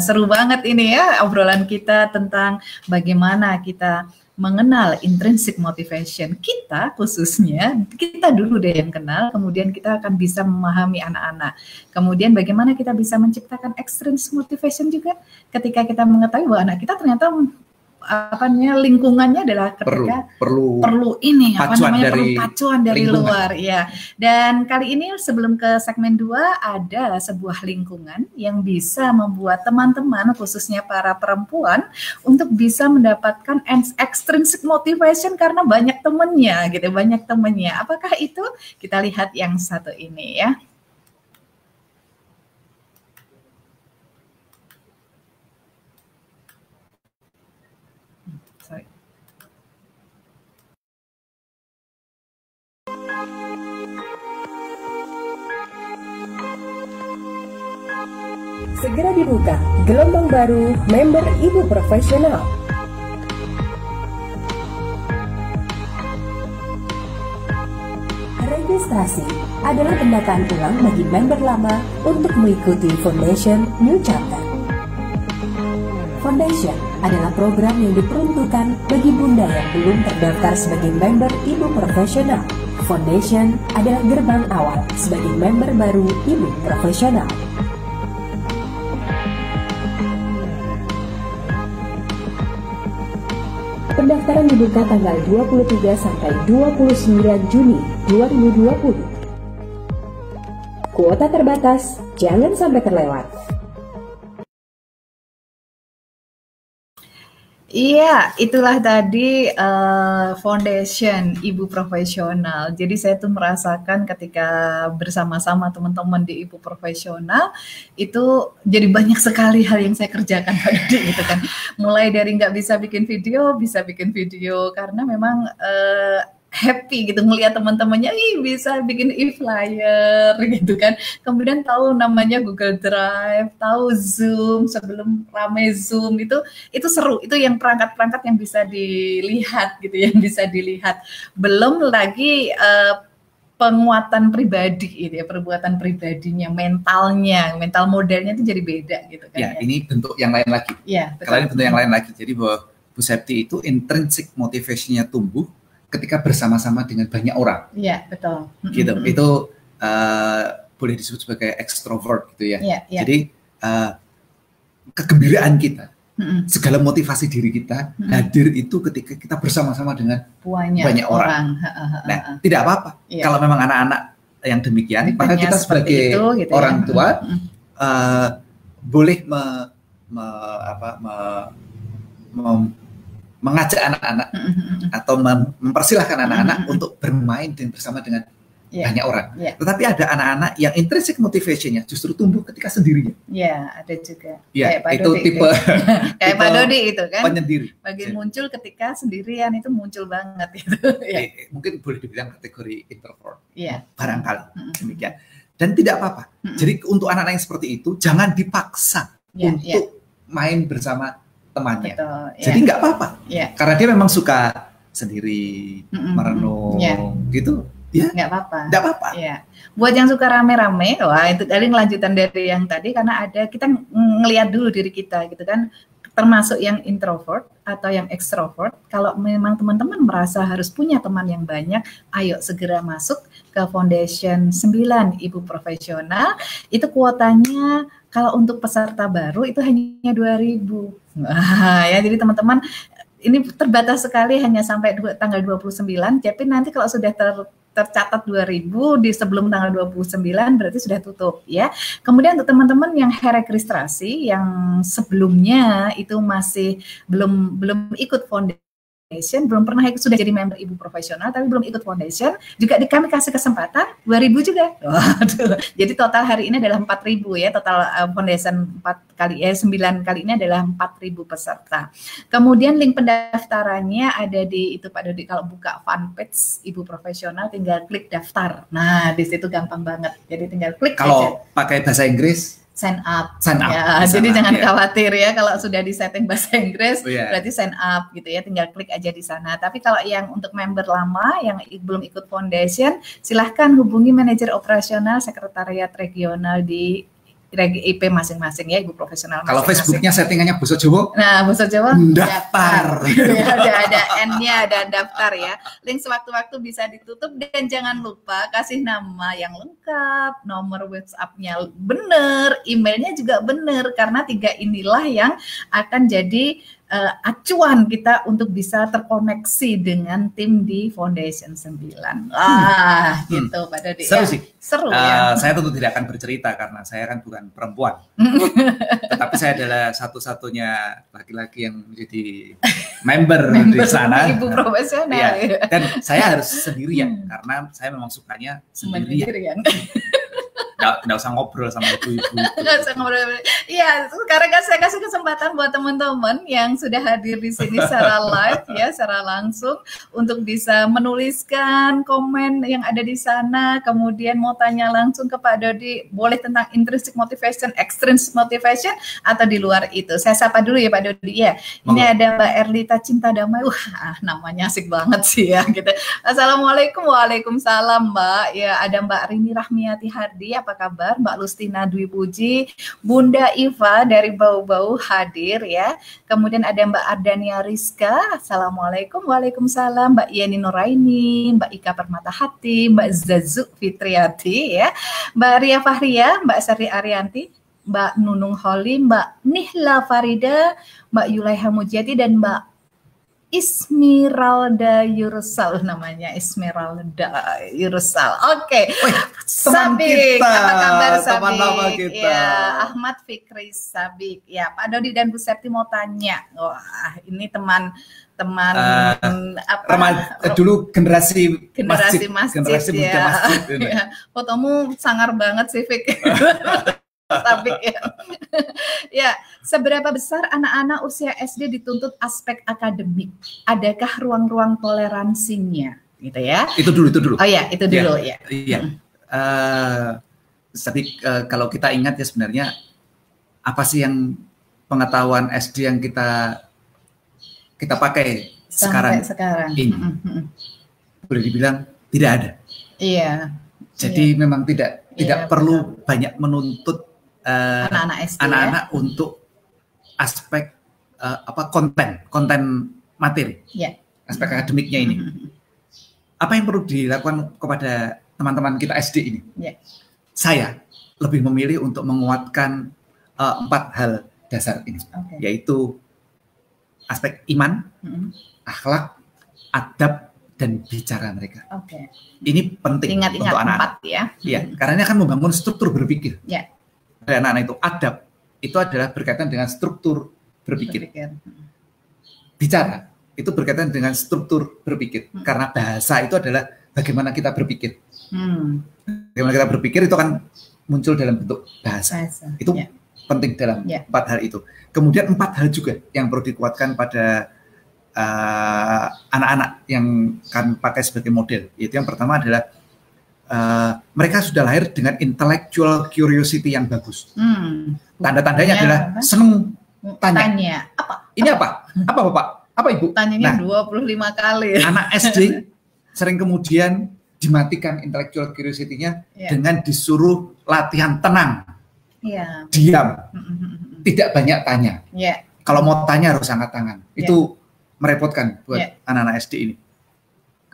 seru banget ini ya obrolan kita tentang bagaimana kita mengenal intrinsic motivation kita khususnya kita dulu deh yang kenal kemudian kita akan bisa memahami anak-anak kemudian bagaimana kita bisa menciptakan extrinsic motivation juga ketika kita mengetahui bahwa anak kita ternyata apa namanya lingkungannya adalah Perlu ketika perlu perlu ini apa namanya dari perlu pacuan dari lingkungan. luar ya. Dan kali ini sebelum ke segmen 2 ada sebuah lingkungan yang bisa membuat teman-teman khususnya para perempuan untuk bisa mendapatkan ex- extrinsic motivation karena banyak temennya gitu, banyak temennya. Apakah itu? Kita lihat yang satu ini ya. Segera dibuka gelombang baru member ibu profesional. Registrasi adalah pendataan ulang bagi member lama untuk mengikuti Foundation New Chapter. Foundation adalah program yang diperuntukkan bagi bunda yang belum terdaftar sebagai member ibu profesional. Foundation adalah gerbang awal sebagai member baru ibu profesional. Pendaftaran dibuka tanggal 23 sampai 29 Juni 2020. Kuota terbatas, jangan sampai terlewat. Iya, itulah tadi eh, foundation ibu profesional. Jadi saya tuh merasakan ketika bersama-sama teman-teman di ibu profesional itu jadi banyak sekali hal yang saya kerjakan Dodi gitu kan. Mulai dari nggak bisa bikin video, bisa bikin video karena memang eh, happy gitu ngelihat teman-temannya ih bisa bikin e-flyer gitu kan. Kemudian tahu namanya Google Drive, tahu Zoom sebelum rame Zoom itu itu seru itu yang perangkat-perangkat yang bisa dilihat gitu yang bisa dilihat belum lagi eh, penguatan pribadi itu ya perbuatan pribadinya mentalnya mental modelnya itu jadi beda gitu kan ya ini bentuk yang lain lagi. ya betul. Ini bentuk yang lain lagi. Jadi bahwa Bu Septi itu intrinsic motivation-nya tumbuh ketika bersama-sama dengan banyak orang. Iya, betul. Gitu. Mm-mm. Itu eh, boleh disebut sebagai extrovert gitu ya. Iya, iya. Jadi eh, kegembiraan kita, Mm-mm. segala motivasi diri kita Mm-mm. hadir itu ketika kita bersama-sama dengan banyak, banyak orang. Ha, Nah, tidak apa-apa. Iya. Kalau memang anak-anak yang demikian, maka Tipenya kita sebagai itu, gitu ya. orang tua Mm-mm. eh, boleh me- me- apa, me- mem- mengajak anak-anak atau mem- mempersilahkan anak-anak untuk bermain dengan bersama dengan Iya. banyak orang. Iya. Tetapi ada anak-anak yang intrinsic motivation-nya justru tumbuh ketika sendirinya. Iya, ada juga. Ya, Kayak Pak itu Dodi tipe Kayak Pak Dodi itu kan. penyendiri. Bagi Ya. muncul ketika sendirian itu muncul banget gitu. Iya. Eh, mungkin boleh dibilang kategori introvert. Iya. Barangkali demikian. Dan tidak apa-apa. Jadi untuk anak-anak yang seperti itu jangan dipaksa ya, untuk ya. main bersama temannya. Betul, ya. Jadi nggak apa-apa. Ya. Karena dia memang suka sendiri, mm -mm, merenung, ya. gitu. Ya, nggak apa-apa. Nggak apa-apa. Ya. Buat yang suka rame-rame, wah itu tadi lanjutan dari yang tadi karena ada kita ngelihat dulu diri kita gitu kan termasuk yang introvert atau yang extrovert. Kalau memang teman-teman merasa harus punya teman yang banyak, ayo segera masuk ke Foundation 9 Ibu Profesional. Itu kuotanya kalau untuk peserta baru itu hanya 2000. Wah, ya jadi teman-teman ini terbatas sekali hanya sampai tanggal 29. Tapi nanti kalau sudah ter tercatat 2000 di sebelum tanggal 29 berarti sudah tutup ya. Kemudian untuk teman-teman yang registrasi yang sebelumnya itu masih belum belum ikut foundation Foundation, belum pernah ikut sudah jadi member ibu profesional tapi belum ikut foundation, juga di kami kasih kesempatan 2000 juga. Waduh. Jadi total hari ini adalah 4000 ya, total uh, foundation 4 kali eh 9 kali ini adalah 4000 peserta. Kemudian link pendaftarannya ada di itu Pak Dodi kalau buka fanpage ibu profesional tinggal klik daftar. Nah, di situ gampang banget. Jadi tinggal klik Kalau aja. pakai bahasa Inggris sign up. Sign up. Ya, jadi up, jangan ya. khawatir ya kalau sudah di setting bahasa Inggris, oh, yeah. berarti sign up gitu ya, tinggal klik aja di sana. Tapi kalau yang untuk member lama yang belum ikut foundation, silahkan hubungi manajer operasional sekretariat regional di IP masing-masing ya ibu profesional. Kalau Facebooknya settingannya Boso Jawa? Nah Boso Jawa daftar. ya, ada ada N-nya ada daftar ya. Link sewaktu-waktu bisa ditutup dan jangan lupa kasih nama yang lengkap, nomor WhatsApp-nya benar, emailnya juga benar karena tiga inilah yang akan jadi uh, acuan kita untuk bisa terkoneksi dengan tim di Foundation 9. Ah, hmm. gitu Pak Dodi. Seru ya. sih. Seru uh, ya. Saya tentu tidak akan bercerita karena saya kan bukan perempuan. Tetapi saya adalah satu-satunya laki-laki yang menjadi member, member di sana. Ibu profesional. Ya. Dan saya harus sendirian hmm. karena saya memang sukanya sendirian. Nggak usah ngobrol sama ibu-ibu. Nggak usah ngobrol. Iya, sekarang kan saya kasih kesempatan buat teman-teman yang sudah hadir di sini secara live ya, secara langsung untuk bisa menuliskan komen yang ada di sana. Kemudian mau tanya langsung ke Pak Dodi, boleh tentang intrinsic motivation, extrinsic motivation, atau di luar itu. Saya sapa dulu ya Pak Dodi ya. Ini oh. ada Mbak Erlita Cinta Damai. Wah, namanya asik banget sih ya. Gitu. Assalamualaikum, waalaikumsalam Mbak. Ya, ada Mbak Rini Rahmiati Hardi. Apa apa kabar? Mbak Lustina Dwi Puji, Bunda Iva dari Bau-Bau hadir ya. Kemudian ada Mbak Ardania Rizka, Assalamualaikum, Waalaikumsalam, Mbak Yeni Nuraini, Mbak Ika Permata Hati, Mbak Zazu Fitriati ya, Mbak Ria Fahria, Mbak Sari Arianti, Mbak Nunung Holi, Mbak Nihla Farida, Mbak Yulaiha Mujiati, dan Mbak Ismiralda Yursal namanya Ismiralda Yursal. Oke. Okay. Sabik, kita, apa kabar Sabik? Teman kita. Ya, Ahmad Fikri Sabik. Ya, Pak Dodi dan Bu Septi mau tanya. Wah, ini teman teman uh, apa remaja, dulu generasi generasi masjid, masjid generasi ya. masjid ya. Fotomu sangar banget sih Fik. Tapi ya. ya, seberapa besar anak-anak usia SD dituntut aspek akademik? Adakah ruang-ruang toleransinya? Gitu ya. Itu dulu, itu dulu. Oh ya, itu dulu ya. Iya. Hmm. Uh, tapi uh, kalau kita ingat ya sebenarnya apa sih yang pengetahuan SD yang kita kita pakai Sampai sekarang, sekarang ini? Mm -hmm. Boleh dibilang tidak ada. Iya. Jadi iya. memang tidak tidak iya, perlu betul. banyak menuntut Eh, anak-anak SD ya. anak-anak ya? untuk aspek uh, apa konten konten materi ya. aspek akademiknya ini mm-hmm. apa yang perlu dilakukan kepada teman-teman kita SD ini ya. saya lebih memilih untuk menguatkan uh, empat hal dasar ini okay. yaitu aspek iman mm-hmm. akhlak adab dan bicara mereka. Oke. Okay. Ini penting Ingat-ingat untuk anak-anak. ya. Iya, karena ini akan membangun struktur berpikir. Ya dari anak-anak itu adab itu adalah berkaitan dengan struktur berpikir. Bicara itu berkaitan dengan struktur berpikir hmm. karena bahasa itu adalah bagaimana kita berpikir. Hmm. Bagaimana kita berpikir itu akan muncul dalam bentuk bahasa. bahasa. Itu yeah. penting dalam yeah. empat hal itu. Kemudian empat hal juga yang perlu dikuatkan pada uh, anak-anak uh, yang kan pakai sebagai model. Itu yang pertama adalah uh, mereka sudah lahir dengan intellectual curiosity yang bagus. Hmm. Tanda-tandanya Tanya adalah seneng tanya. Tanya. Apa? Ini apa? Apa Bapak? Apa Ibu? Tanyanya Nah. 25 kali. Anak SD sering kemudian dimatikan intellectual curiosity-nya Iya. dengan disuruh latihan tenang, Iya. diam, Hmm, hmm, hmm, hmm. tidak banyak tanya. Iya. Kalau mau tanya harus angkat tangan. Itu merepotkan buat Iya. anak-anak SD ini.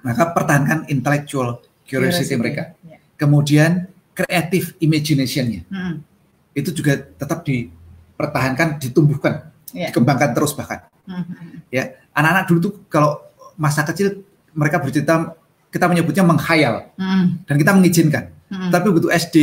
Maka pertahankan intellectual curiosity, mereka. Iya. Kemudian creative imagination-nya Hmm, itu juga tetap dipertahankan, ditumbuhkan, Iya. dikembangkan terus bahkan. hmm, hmm. Ya, anak-anak dulu tuh kalau masa kecil mereka bercerita kita menyebutnya menghayal Hmm, dan kita mengizinkan. hmm. Tapi begitu SD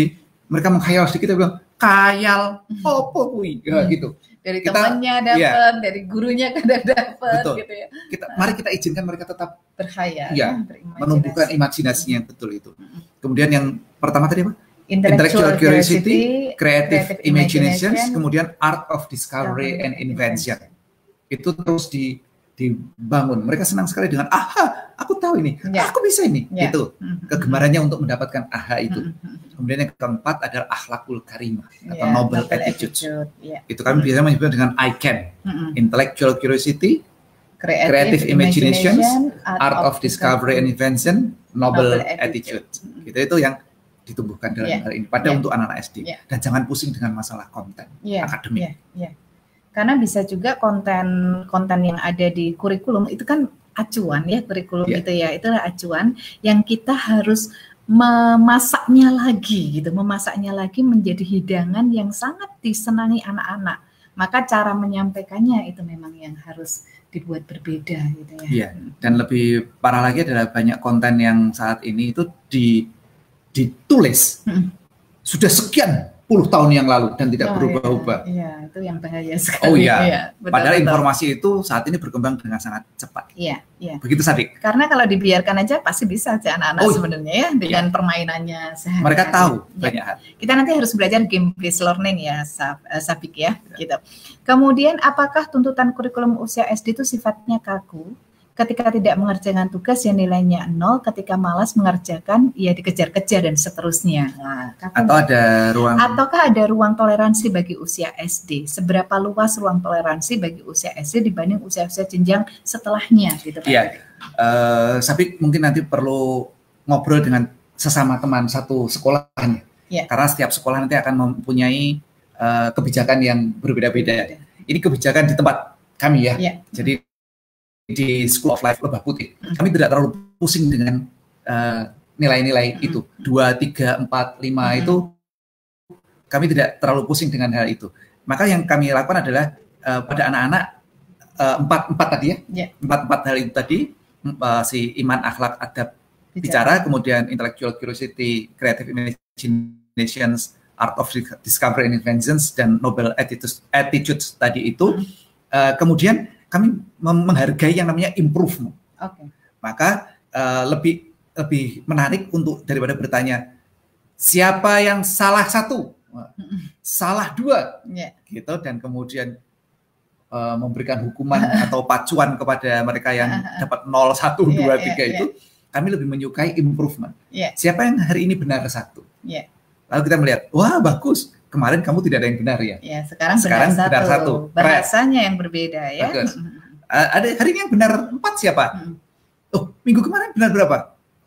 mereka menghayal sedikit kita bilang khayal opo kuwi ya, Hmm. gitu. dari kita- temannya dapat, iya. dari gurunya kadang dapat Betul. gitu ya. Kita mari kita izinkan mereka tetap Berkhayal, Iya, berimajinasi. menumbuhkan imajinasinya yang betul itu. Mm-mm. Kemudian yang pertama tadi apa? intellectual, intellectual curiosity, curiosity, Creative, creative imagination, kemudian art of discovery and invention. Itu terus di dibangun. Mereka senang sekali dengan aha, aku tahu ini, Ya. aku bisa ini. Ya. Itu Mhm. kegemarannya untuk mendapatkan aha itu. Mhm. Kemudian yang keempat adalah akhlakul karimah atau Ya, noble, attitude. attitude, ya. Itu kami biasanya menyebutnya dengan I can, Mhm. intellectual curiosity, Creative, creative imagination, art of discovery and invention, noble, Noble attitude. attitude. Gitu itu yang ditumbuhkan dalam Ya. hal ini pada Ya. untuk anak-anak SD Ya. dan jangan pusing dengan masalah konten Iya, akademik. iya, iya. Karena bisa juga konten-konten yang ada di kurikulum itu kan acuan ya kurikulum Iya. itu ya itulah acuan yang kita harus memasaknya lagi gitu, memasaknya lagi menjadi hidangan yang sangat disenangi anak-anak. Maka cara menyampaikannya itu memang yang harus dibuat berbeda gitu ya. Iya. Dan lebih parah lagi adalah banyak konten yang saat ini itu di ditulis Hmm. sudah sekian puluh tahun yang lalu dan tidak Oh, berubah-ubah. Iya, iya, itu yang bahaya sekali. Oh iya. betul, Padahal betul. informasi itu saat ini berkembang dengan sangat cepat. Iya, iya. Begitu Sadik. Karena kalau dibiarkan aja pasti bisa aja anak-anak Oh, iya. sebenarnya ya dengan permainannya sehari. Mereka tahu Ya. banyak hal. Kita nanti harus belajar game based learning ya, Sab- eh, Sabik ya, gitu. Kemudian apakah tuntutan kurikulum usia SD itu sifatnya kaku? Ketika tidak mengerjakan tugas yang nilainya nol, ketika malas mengerjakan ya dikejar-kejar dan seterusnya. Nah, Atau ada ruang Ataukah ada ruang toleransi bagi usia SD? Seberapa luas ruang toleransi bagi usia SD dibanding usia-usia jenjang setelahnya gitu Pak? Iya. eh Sabik mungkin nanti perlu ngobrol dengan sesama teman satu sekolahnya. Iya. Karena setiap sekolah nanti akan mempunyai eh, kebijakan yang berbeda-beda. Ini kebijakan di tempat kami ya. Iya. Jadi di School of Life Lebah Putih, kami tidak terlalu pusing dengan eh, nilai-nilai Hmm. itu. Dua, tiga, empat, lima Hmm. itu kami tidak terlalu pusing dengan hal itu. Maka yang kami lakukan adalah eh, pada anak-anak eh, empat empat tadi ya, Iya. empat empat hal itu tadi eh, si iman, akhlak, adab, bicara, kemudian intellectual curiosity, creative imaginations, art of discovery and inventions, dan noble attitudes, attitudes tadi itu. Eh, kemudian kami menghargai yang namanya improvement. Oke. Maka eh, lebih lebih menarik untuk daripada bertanya siapa yang salah satu, salah dua, Iya. gitu dan kemudian eh, memberikan hukuman atau pacuan kepada mereka yang dapat 0, 1, 2, Iya, 3 iya, itu kami lebih menyukai improvement. Iya. Siapa yang hari ini benar satu? Iya. Lalu kita melihat, wah bagus, kemarin kamu tidak ada yang benar ya. Ya, sekarang, Sekarang benar, benar satu. satu. Bahasanya yang berbeda ya. Bagus. Ada hari ini yang benar empat siapa? Mm-mm. Oh, minggu kemarin benar berapa?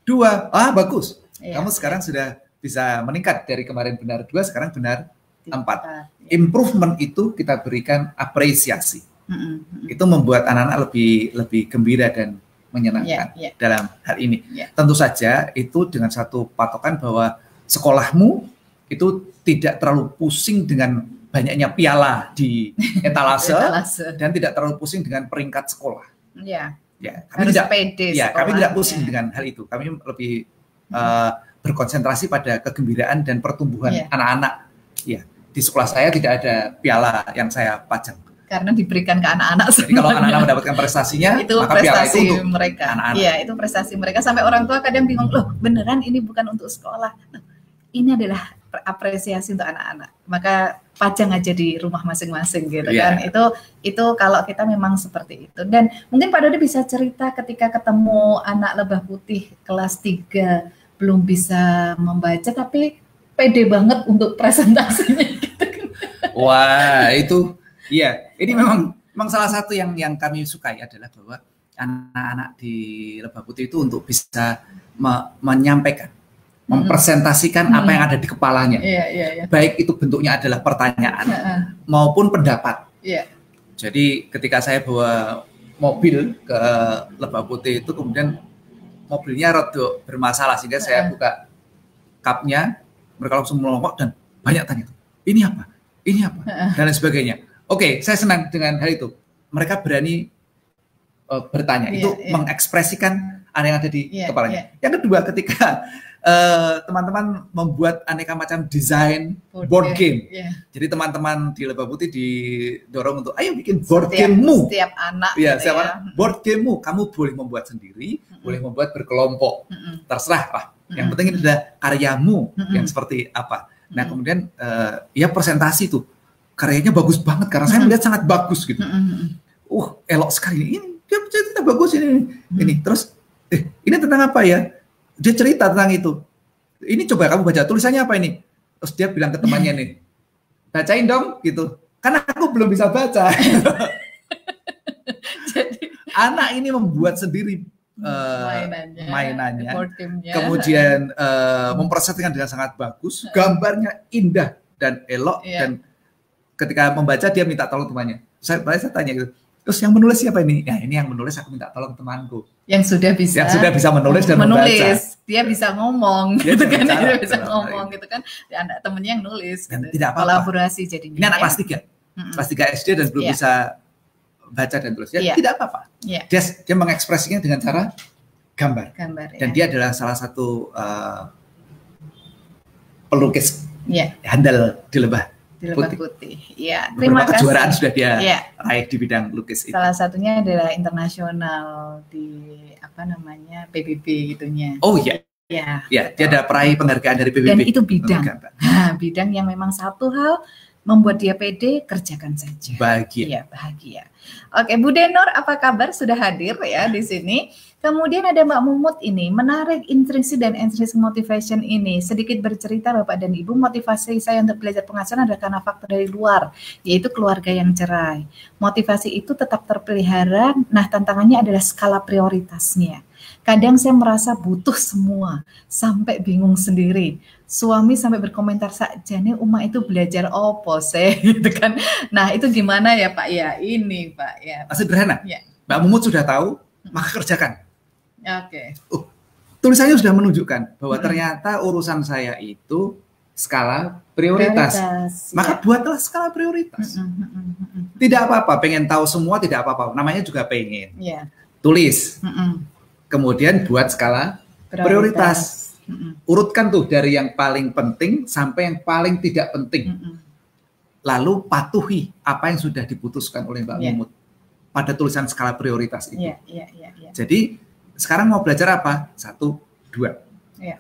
Dua. Ah, bagus. Iya. Kamu sekarang sudah bisa meningkat dari kemarin benar dua, sekarang benar empat. Ya. Improvement itu kita berikan apresiasi. Mm-mm. Mm-mm. Itu membuat anak-anak lebih lebih gembira dan Iya, menyenangkan iya. dalam hal ini. Ya. Tentu saja itu dengan satu patokan bahwa sekolahmu itu tidak terlalu pusing dengan banyaknya piala di etalase Etalase. dan tidak terlalu pusing dengan peringkat sekolah. Ya, Ya, kami harus tidak pede ya, kami tidak pusing dengan hal itu. Kami lebih eh, berkonsentrasi pada kegembiraan dan pertumbuhan Iya. anak-anak. Ya, di sekolah saya tidak ada piala yang saya pajang. karena diberikan ke anak-anak Jadi kalau anak-anak mendapatkan prestasinya, itu maka piala itu prestasi untuk mereka. anak-anak. Iya, itu prestasi mereka sampai orang tua kadang bingung, loh beneran ini bukan untuk sekolah. Loh, ini adalah apresiasi untuk anak-anak. Maka pajang aja di rumah masing-masing gitu Iya. kan. Itu itu kalau kita memang seperti itu. Dan mungkin Pak Dodi bisa cerita ketika ketemu anak lebah putih kelas 3 belum bisa membaca tapi pede banget untuk presentasinya gitu. Wah, itu iya, ini memang memang salah satu yang yang kami sukai adalah bahwa anak-anak di Lebah Putih itu untuk bisa me menyampaikan, mempresentasikan hmm. apa yang ada di kepalanya. Iya, iya, iya. Baik itu bentuknya adalah pertanyaan uh maupun pendapat. Iya. Jadi ketika saya bawa mobil ke Lebah Putih itu kemudian mobilnya rada bermasalah sehingga saya buka kapnya, mereka langsung melongok dan banyak tanya, ini apa? Ini apa? Dan lain sebagainya. Oke, saya senang dengan hal itu. Mereka berani uh, bertanya, yeah, itu yeah. mengekspresikan apa yang ada di yeah, kepalanya. Yeah. Yang kedua, ketika teman-teman uh, membuat aneka macam desain board, board game, game. Yeah. jadi teman-teman di Lebah Putih didorong untuk, ayo bikin board setiap, gamemu. Setiap anak. Iya, gitu ya. board gamemu. Kamu boleh membuat sendiri, mm-hmm. boleh membuat berkelompok, mm-hmm. terserah lah. Yang penting ini adalah karyamu mm-hmm. yang seperti apa. Nah kemudian uh, ya presentasi tuh karyanya bagus banget karena saya melihat sangat bagus gitu. Uh elok sekali ini dia cerita bagus ini ini terus eh ini tentang apa ya? Dia cerita tentang itu. Ini coba kamu baca tulisannya apa ini? Terus dia bilang ke temannya nih, bacain dong gitu. Karena aku belum bisa baca. Jadi anak ini membuat sendiri uh, mainannya, mainannya. kemudian uh, dengan sangat bagus, gambarnya indah dan elok yeah. dan ketika membaca dia minta tolong temannya. Saya, saya tanya gitu, terus yang menulis siapa ini? Ya ini yang menulis aku minta tolong temanku. Yang sudah bisa. Yang sudah bisa menulis dan menulis. membaca. Dia bisa ngomong dia gitu kan, bicara, dia bisa ngomong gitu kan. Dan temennya yang nulis. Dan gitu. tidak apa-apa. Kolaborasi jadinya. Ini anak kelas tiga, kelas tiga SD dan belum yeah. bisa baca dan tulis. Ya, yeah. tidak apa-apa. Yeah. Dia dia mengekspresinya dengan cara gambar. Gambar. Dan ya. dia adalah salah satu uh, pelukis yeah. handal di lebah di lebah putih. putih. Ya, terima Beberapa kasih. kejuaraan sudah dia ya. raih di bidang lukis itu. Salah satunya adalah internasional di apa namanya PBB gitunya. Oh iya. Ya. Ya, dia ada peraih penghargaan dari PBB. Dan itu bidang. Nah, bidang yang memang satu hal membuat dia pede, kerjakan saja. Bahagia. Iya, bahagia. Oke, Bu Denor, apa kabar? Sudah hadir ya di sini. Kemudian ada Mbak Mumut ini, menarik intriksi dan intriksi motivation ini. Sedikit bercerita Bapak dan Ibu, motivasi saya untuk belajar pengasuhan adalah karena faktor dari luar, yaitu keluarga yang cerai. Motivasi itu tetap terpelihara, nah tantangannya adalah skala prioritasnya. Kadang saya merasa butuh semua, sampai bingung sendiri. Suami sampai berkomentar saja nih Uma itu belajar opo sih gitu kan. Nah itu gimana ya Pak ya? Ini Pak ya. Sederhana. Ya. Mbak Mumut sudah tahu, maka kerjakan Oke. Okay. Uh, tulisannya sudah menunjukkan bahwa hmm. ternyata urusan saya itu skala prioritas. prioritas Maka ya. buatlah skala prioritas. Hmm, hmm, hmm, hmm, tidak apa-apa, pengen tahu semua tidak apa-apa. Namanya juga pengen. Yeah. Tulis. Hmm. Kemudian buat skala prioritas. prioritas. Hmm. Urutkan tuh dari yang paling penting sampai yang paling tidak penting. Hmm. Lalu patuhi apa yang sudah diputuskan oleh Mbak yeah. Mumut pada tulisan skala prioritas itu. Yeah, yeah, yeah, yeah. Jadi sekarang mau belajar apa? Satu, dua. Ya.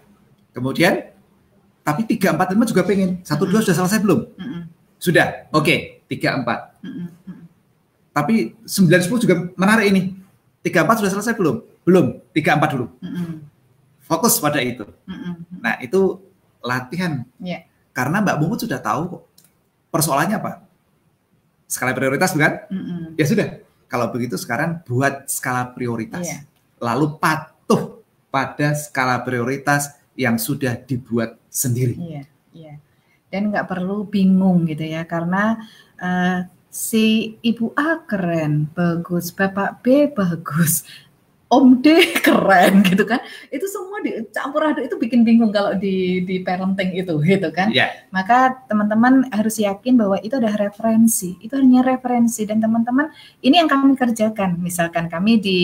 Kemudian, tapi tiga, empat, lima juga pengen. Satu, mm -hmm. dua sudah selesai belum? Mm -hmm. Sudah. Oke, okay. tiga, empat. Mm -hmm. Tapi sembilan, sepuluh juga menarik ini. Tiga, empat sudah selesai belum? Belum. Tiga, empat dulu. Mm -hmm. Fokus pada itu. Mm -hmm. Nah, itu latihan. Yeah. Karena Mbak Mumut sudah tahu kok. Persoalannya apa? Skala prioritas bukan? Mm -hmm. Ya sudah. Kalau begitu sekarang buat skala prioritas. Yeah lalu patuh pada skala prioritas yang sudah dibuat sendiri. Iya, iya. Dan nggak perlu bingung gitu ya, karena uh, si ibu A keren, bagus, bapak B bagus, Om D keren gitu kan. Itu semua dicampur aduk itu bikin bingung kalau di di parenting itu gitu kan. Yeah. Maka teman-teman harus yakin bahwa itu adalah referensi. Itu hanya referensi dan teman-teman ini yang kami kerjakan. Misalkan kami di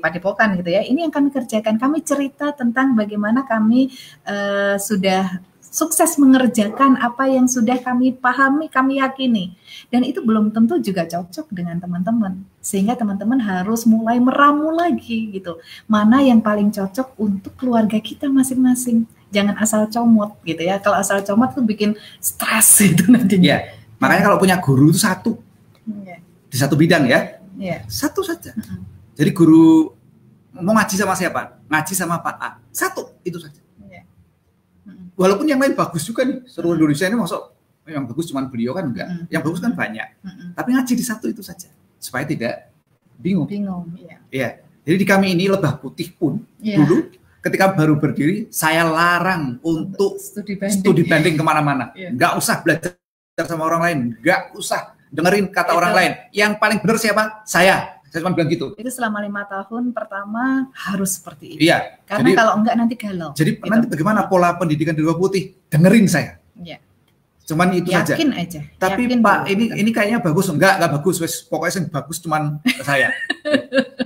Padepokan gitu ya. Ini yang kami kerjakan. Kami cerita tentang bagaimana kami uh, sudah sukses mengerjakan apa yang sudah kami pahami, kami yakini. Dan itu belum tentu juga cocok dengan teman-teman. Sehingga teman-teman harus mulai meramu lagi gitu. Mana yang paling cocok untuk keluarga kita masing-masing. Jangan asal comot gitu ya. Kalau asal comot tuh bikin stres itu nantinya. Ya, makanya kalau punya guru itu satu. Ya. Di satu bidang ya. Ya. Satu saja. Jadi guru mau ngaji sama siapa? Ngaji sama Pak A. Satu itu saja walaupun yang lain bagus juga nih seluruh Indonesia ini masuk. Yang bagus cuma beliau kan enggak. Mm. yang bagus kan banyak. Mm-mm. tapi ngaji di satu itu saja supaya tidak bingung. Bingung, iya. ya jadi di kami ini lebah putih pun Iya. dulu ketika baru berdiri saya larang untuk studi banding. studi banding ke mana-mana. Nggak usah belajar sama orang lain nggak usah dengerin kata orang lain. Yang paling benar siapa? Saya saya cuma bilang gitu Itu selama lima tahun pertama harus seperti itu. iya Karena jadi kalau enggak nanti galau. jadi gitu. nanti bagaimana pola pendidikan di lebah putih dengerin saya Iya. cuman itu saja Yakin aja. Tapi Yakin Pak, dulu. ini ini kayaknya bagus enggak? Enggak bagus, wes pokoknya yang bagus cuman saya.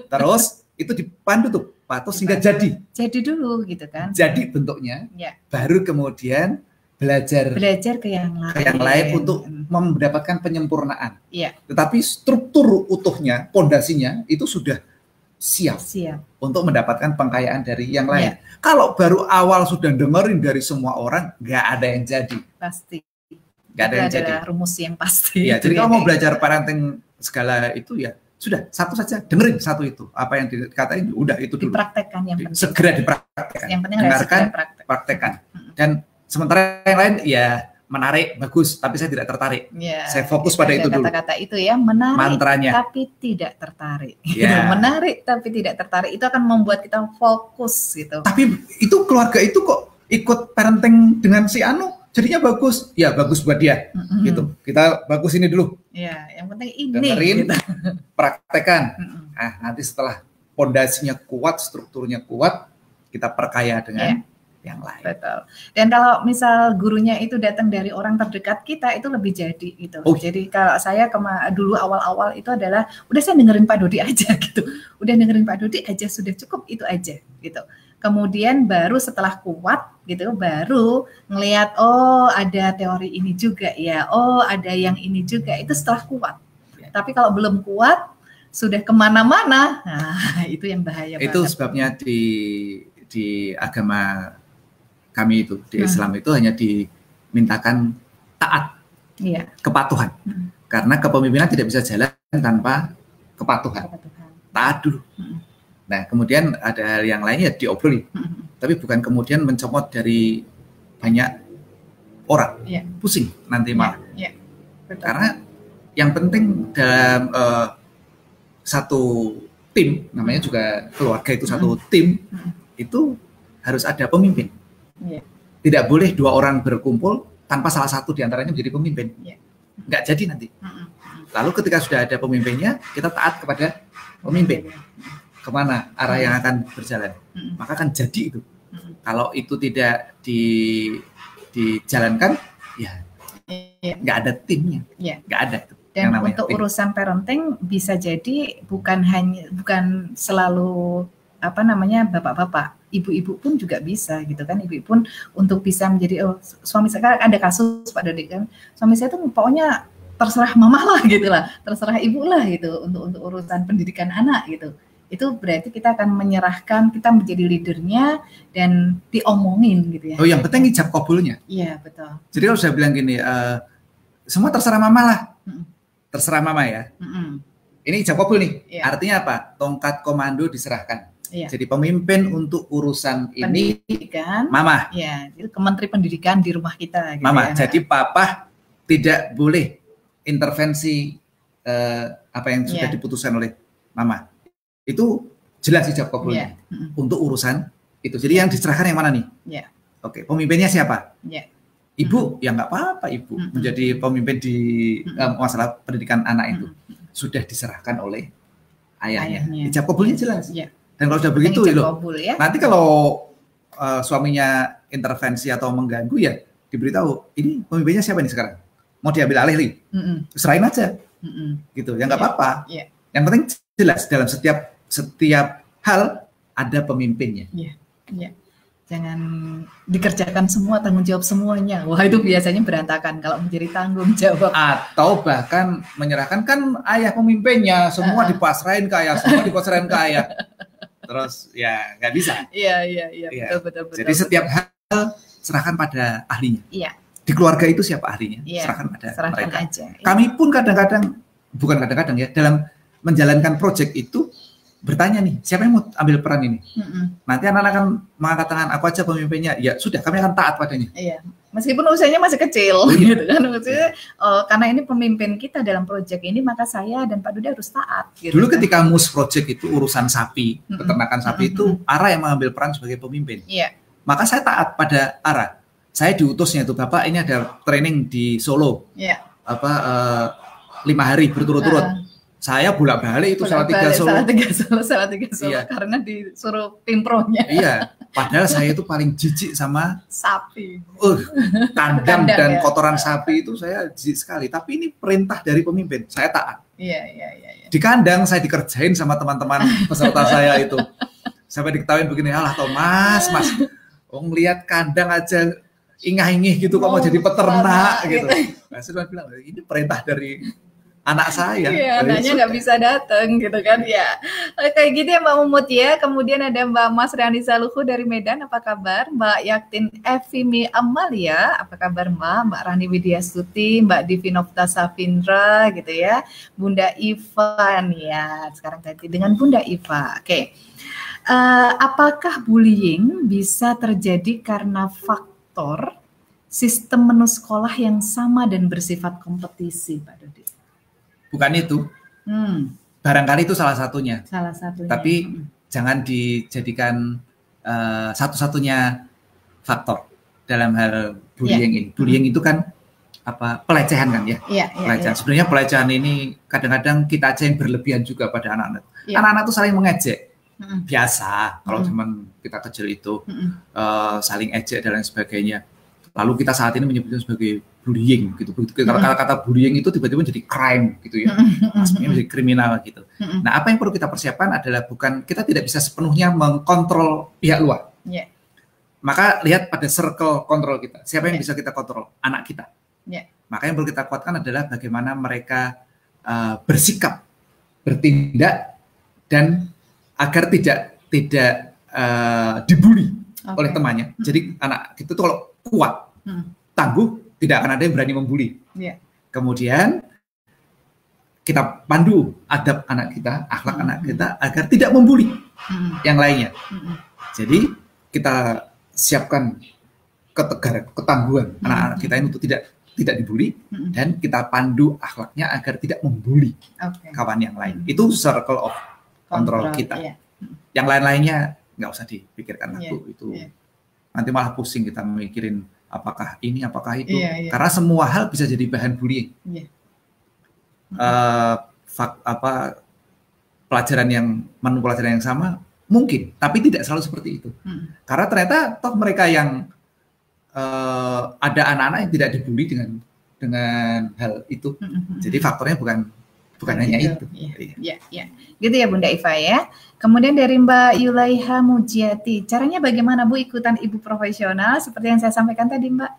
Terus itu dipandu tuh, Pak, terus sehingga jadi. jadi dulu gitu kan. Jadi bentuknya Ya. baru kemudian belajar Belajar ke yang lain. ke yang lain untuk mendapatkan penyempurnaan. Iya. Tetapi struktur utuhnya, pondasinya itu sudah siap siap. untuk mendapatkan pengkayaan dari yang lain. Iya. Kalau baru awal sudah dengerin dari semua orang, nggak ada yang jadi, Pasti. nggak ada yang jadi. rumus yang pasti. Iya, Itu jadi ya. kalau mau belajar parenting segala itu ya sudah satu saja dengerin satu itu apa yang dikatain udah itu dulu dipraktekkan yang penting. segera dipraktekkan Yang penting dengarkan segera praktek. praktekkan Mm. dan sementara yang lain ya menarik bagus tapi saya tidak tertarik Ya, Saya fokus pada ada itu dulu. Kata-kata itu ya menarik mantranya tapi tidak tertarik. Ya. menarik tapi tidak tertarik itu akan membuat kita fokus gitu. tapi itu keluarga itu kok ikut parenting dengan si Anu jadinya bagus ya bagus buat dia Mm-mm. gitu kita bagus ini dulu Ya, yang penting ini. dengerin gitu. praktekkan Mm-mm. ah nanti setelah pondasinya kuat strukturnya kuat kita perkaya dengan yang lain Betul. Dan kalau misal gurunya itu datang dari orang terdekat kita itu lebih jadi gitu. Oh. Jadi kalau saya kema dulu awal-awal itu adalah udah saya dengerin Pak Dodi aja gitu. Udah dengerin Pak Dodi aja sudah cukup itu aja gitu. Kemudian baru setelah kuat gitu baru ngelihat oh ada teori ini juga ya. Oh ada yang ini juga. Itu setelah kuat. Ya. Tapi kalau belum kuat sudah ke mana-mana, nah itu yang bahaya itu banget. sebabnya di di agama kami itu di Hmm. Islam itu hanya dimintakan taat Iya. kepatuhan Hmm. karena kepemimpinan tidak bisa jalan tanpa kepatuhan kata Tuhan. taat dulu Hmm. nah kemudian ada hal yang lainnya diobroli Hmm. tapi bukan kemudian mencomot dari banyak orang Iya. pusing nanti malah Betul. karena yang penting dalam eh, satu tim namanya juga keluarga itu satu tim Hmm. itu harus ada pemimpin Iya. tidak boleh dua orang berkumpul tanpa salah satu di antaranya menjadi pemimpin. Iya. nggak jadi nanti. Lalu ketika sudah ada pemimpinnya kita taat kepada pemimpin. Ke mana arah yang akan berjalan? Maka akan jadi itu. Kalau itu tidak di dijalankan ya Iya. nggak ada timnya. Iya. nggak ada itu. Dan namanya untuk tim. urusan parenting bisa jadi bukan hanya bukan selalu apa namanya bapak-bapak, ibu-ibu pun juga bisa gitu kan. Ibu pun untuk bisa menjadi oh suami saya kan ada kasus Pak Dodi kan. Suami saya tuh pokoknya terserah mama lah gitu lah, terserah ibu lah gitu untuk untuk urusan pendidikan anak gitu. Itu berarti kita akan menyerahkan kita menjadi leadernya dan diomongin gitu ya. oh yang penting ijab kabulnya Iya betul. jadi kalau saya bilang gini eh, semua terserah mama lah terserah mama ya Mm-mm. ini ijab kabul nih Iya. artinya apa tongkat komando diserahkan Iya. jadi pemimpin untuk urusan ini Pendidikan. mama Ya, itu ke Menteri Pendidikan di rumah kita. Gitu Mama, ya. jadi papa tidak boleh intervensi eh, apa yang sudah Iya. diputuskan oleh mama. Itu jelas ijab kabulnya. Mm-mm. untuk urusan itu. Jadi yang diserahkan yang mana nih? Iya. Oke, pemimpinnya siapa? Iya. Ibu, ya nggak apa-apa ibu Mm-mm. menjadi pemimpin di Mm-mm. eh, masalah pendidikan anak itu Mm-mm. sudah diserahkan oleh ayahnya. Ayahnya. Ijab kabulnya jelas. Iya. Dan kalau sudah begitu, ijab loh, ya. nanti kalau eh, suaminya intervensi atau mengganggu ya diberitahu ini pemimpinnya siapa nih sekarang mau diambil alih nih Mm-mm. serahin aja Mm-mm. gitu ya nggak Iya. apa-apa Iya. yang penting jelas dalam setiap setiap hal ada pemimpinnya Jangan dikerjakan semua tanggung jawab semuanya. Wah itu biasanya berantakan kalau menjadi tanggung jawab. atau bahkan menyerahkan kan ayah pemimpinnya semua Uh-uh. dipasrahin ke ayah semua dipasrahin ke ayah terus ya nggak bisa Iya iya iya Iya. betul betul betul. jadi setiap hal serahkan pada ahlinya Iya. di keluarga itu siapa ahlinya Iya. serahkan pada serahkan mereka aja. Iya. kami pun kadang-kadang bukan kadang-kadang ya dalam menjalankan proyek itu bertanya nih, siapa yang mau ambil peran ini? Mm-mm. Nanti anak-anak akan mengangkat tangan, aku aja pemimpinnya. Ya sudah, kami akan taat padanya. Iya, meskipun usianya masih kecil, gitu kan maksudnya. oh, karena ini pemimpin kita dalam proyek ini, maka saya dan Pak Duda harus taat. Gitu Dulu kan. ketika mus project itu urusan sapi, Mm-mm. peternakan sapi Mm-mm. itu Ara yang mengambil peran sebagai pemimpin. Iya, Maka saya taat pada Ara. Saya diutusnya itu Bapak ini ada training di Solo iya. apa eh, lima hari berturut-turut. Heeh. Saya bolak balik itu salah tiga Solo. Salah tiga Solo, salah tiga Solo, Iya. karena disuruh pimpronya Iya, padahal saya itu paling jijik sama sapi. uh, kandang Kandang, dan ya. kotoran sapi itu saya jijik sekali. Tapi ini perintah dari pemimpin, saya taat. Iya, iya, iya. iya. Di kandang saya dikerjain sama teman-teman peserta saya itu. Sampai diketawain begini, alah Thomas, mas, oh ngeliat kandang aja ingah-ingih gitu kok mau jadi peternak gitu. gitu. Nah, saya bilang, ini perintah dari anak saya. Iya, Ya anaknya nggak bisa datang gitu kan ya. Kayak gitu ya Mbak Mumut ya. Kemudian ada Mbak Mas Riani Saluhu dari Medan, apa kabar? Mbak Yaktin Evimi Amalia, apa kabar Mbak? Mbak Rani Widya Stuti, Mbak Divinofta Safindra gitu ya. Bunda Iva nih ya. Sekarang ganti dengan Bunda Iva. Oke. Eh, apakah bullying bisa terjadi karena faktor sistem menu sekolah yang sama dan bersifat kompetisi, Pak Dodi? Bukan itu, Hmm, barangkali itu salah satunya. salah satunya. Tapi Hmm. jangan dijadikan eh, satu-satunya faktor dalam hal bullying Iya. ini. Bullying itu kan apa pelecehan kan ya? Iya, iya, Pelecehan. iya. Sebenarnya pelecehan ini kadang-kadang kita aja yang berlebihan juga pada anak-anak. Iya. Anak-anak tuh saling mengejek. Mm-mm. Biasa kalau Mm. zaman kita kecil itu Mm-mm. eh, saling ejek dan lain sebagainya. Lalu kita saat ini menyebutnya sebagai bullying gitu. Mm. kata-kata bullying itu tiba-tiba jadi crime gitu ya. Aspeknya menjadi kriminal gitu. Nah, apa yang perlu kita persiapkan adalah bukan kita tidak bisa sepenuhnya mengkontrol pihak luar. Iya. Maka lihat pada circle kontrol kita. Siapa yang Iya. bisa kita kontrol? Anak kita. Iya. Maka yang perlu kita kuatkan adalah bagaimana mereka uh, bersikap, bertindak, dan agar tidak tidak uh, dibully Oke. oleh temannya. Jadi anak itu tuh kalau kuat, Hmm. tangguh, tidak akan ada yang berani membuli. Iya. Kemudian kita pandu adab anak kita, akhlak Hmm. anak kita agar tidak membuli Mm-mm. yang lainnya. Mm-mm. Jadi kita siapkan ketegaran, ketangguhan Hmm. anak-anak kita ini untuk tidak tidak dibully Mm-mm. dan kita pandu akhlaknya agar tidak membuli Oke. kawan yang lain. Hmm. Itu circle of kontrol kita. Iya. Yang lain-lainnya nggak usah dipikirkan Iya, itu. Itu iya. nanti malah pusing kita mikirin apakah ini, apakah itu. Iya, iya. Karena semua hal bisa jadi bahan bullying. Iya. eh, fak- apa pelajaran yang menu pelajaran yang sama mungkin tapi tidak selalu seperti itu Mm. karena ternyata toh mereka yang eh, ada anak-anak yang tidak dibully dengan dengan hal itu Mm-mm. jadi faktornya bukan bukan hanya itu Iya, Iya. iya, iya. Gitu ya Bunda Iva ya. Kemudian dari Mbak Yulaiha Mujiati, caranya bagaimana Bu ikutan ibu profesional? Seperti yang saya sampaikan tadi Mbak,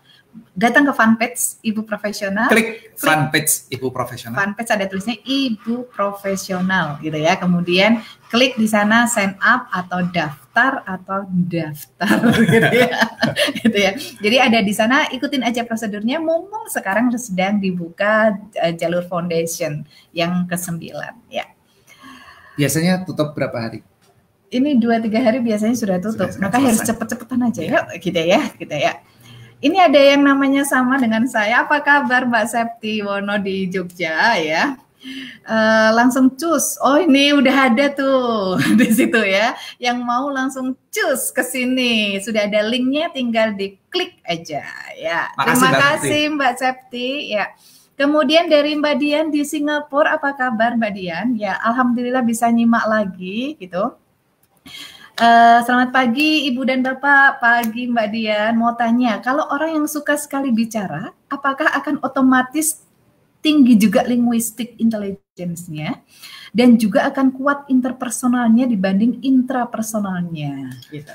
datang ke fanpage ibu profesional. klik fanpage ibu profesional fanpage ada tulisnya ibu profesional gitu ya. Kemudian klik di sana sign up atau daftar atau daftar gitu ya. gitu ya. Jadi ada di sana ikutin aja prosedurnya. Mumpung sekarang sedang dibuka eh, jalur foundation yang ke-9 ya. biasanya tutup berapa hari Ini dua tiga hari biasanya sudah tutup, Sudah maka harus cepet-cepetan aja Iya. yuk gitu ya, gitu ya. Ini ada yang namanya sama dengan saya. Apa kabar Mbak Septi Wono di Jogja ya? Eh, langsung cus. Oh ini udah ada tuh di situ ya. Yang mau langsung cus ke sini. Sudah ada linknya, tinggal diklik aja ya. Makasih, Terima Mbak kasih Mbak Septi ya. Kemudian dari Mbak Dian di Singapura, apa kabar Mbak Dian? Ya, alhamdulillah bisa nyimak lagi gitu. Eh, selamat pagi Ibu dan Bapak, pagi Mbak Dian. Mau tanya, kalau orang yang suka sekali bicara, apakah akan otomatis tinggi juga linguistik intelligence-nya dan juga akan kuat interpersonalnya dibanding intrapersonalnya? Gitu.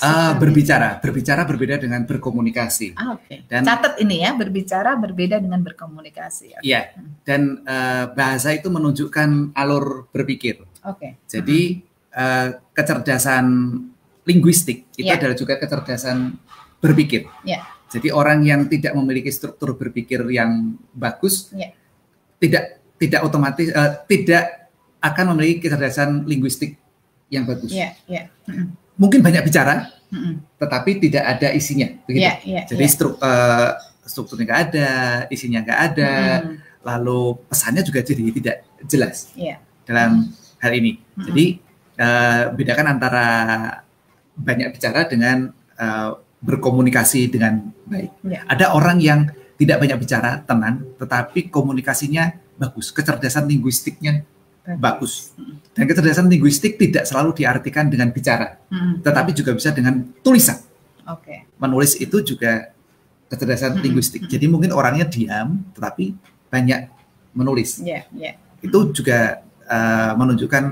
Ah, berbicara berbicara berbeda dengan berkomunikasi Ah, Oke. Dan- Catat ini ya, berbicara berbeda dengan berkomunikasi. Iya, dan eh, bahasa itu menunjukkan alur berpikir Oke. Jadi eh, kecerdasan linguistik itu Ya. adalah juga kecerdasan berpikir. Ya. Jadi orang yang tidak memiliki struktur berpikir yang bagus Ya. tidak tidak otomatis eh, tidak akan memiliki kecerdasan linguistik yang bagus. Iya. Mm-mm. Mungkin banyak bicara, Mm-mm. tetapi tidak ada isinya, begitu. Iya, iya. Jadi struk, eh, strukturnya nggak ada, isinya nggak ada, lalu pesannya juga jadi tidak jelas Iya. dalam hal ini. Jadi eh, bedakan antara banyak bicara dengan eh, berkomunikasi dengan baik. Iya. Ada orang yang tidak banyak bicara, tenang, tetapi komunikasinya bagus, kecerdasan linguistiknya bagus. Dan kecerdasan linguistik tidak selalu diartikan dengan bicara, Mm-mm. tetapi juga bisa dengan tulisan. Oke. Menulis itu juga kecerdasan Mm-mm. linguistik. Jadi mungkin orangnya diam, tetapi banyak menulis. Iya, iya. Itu juga eh, menunjukkan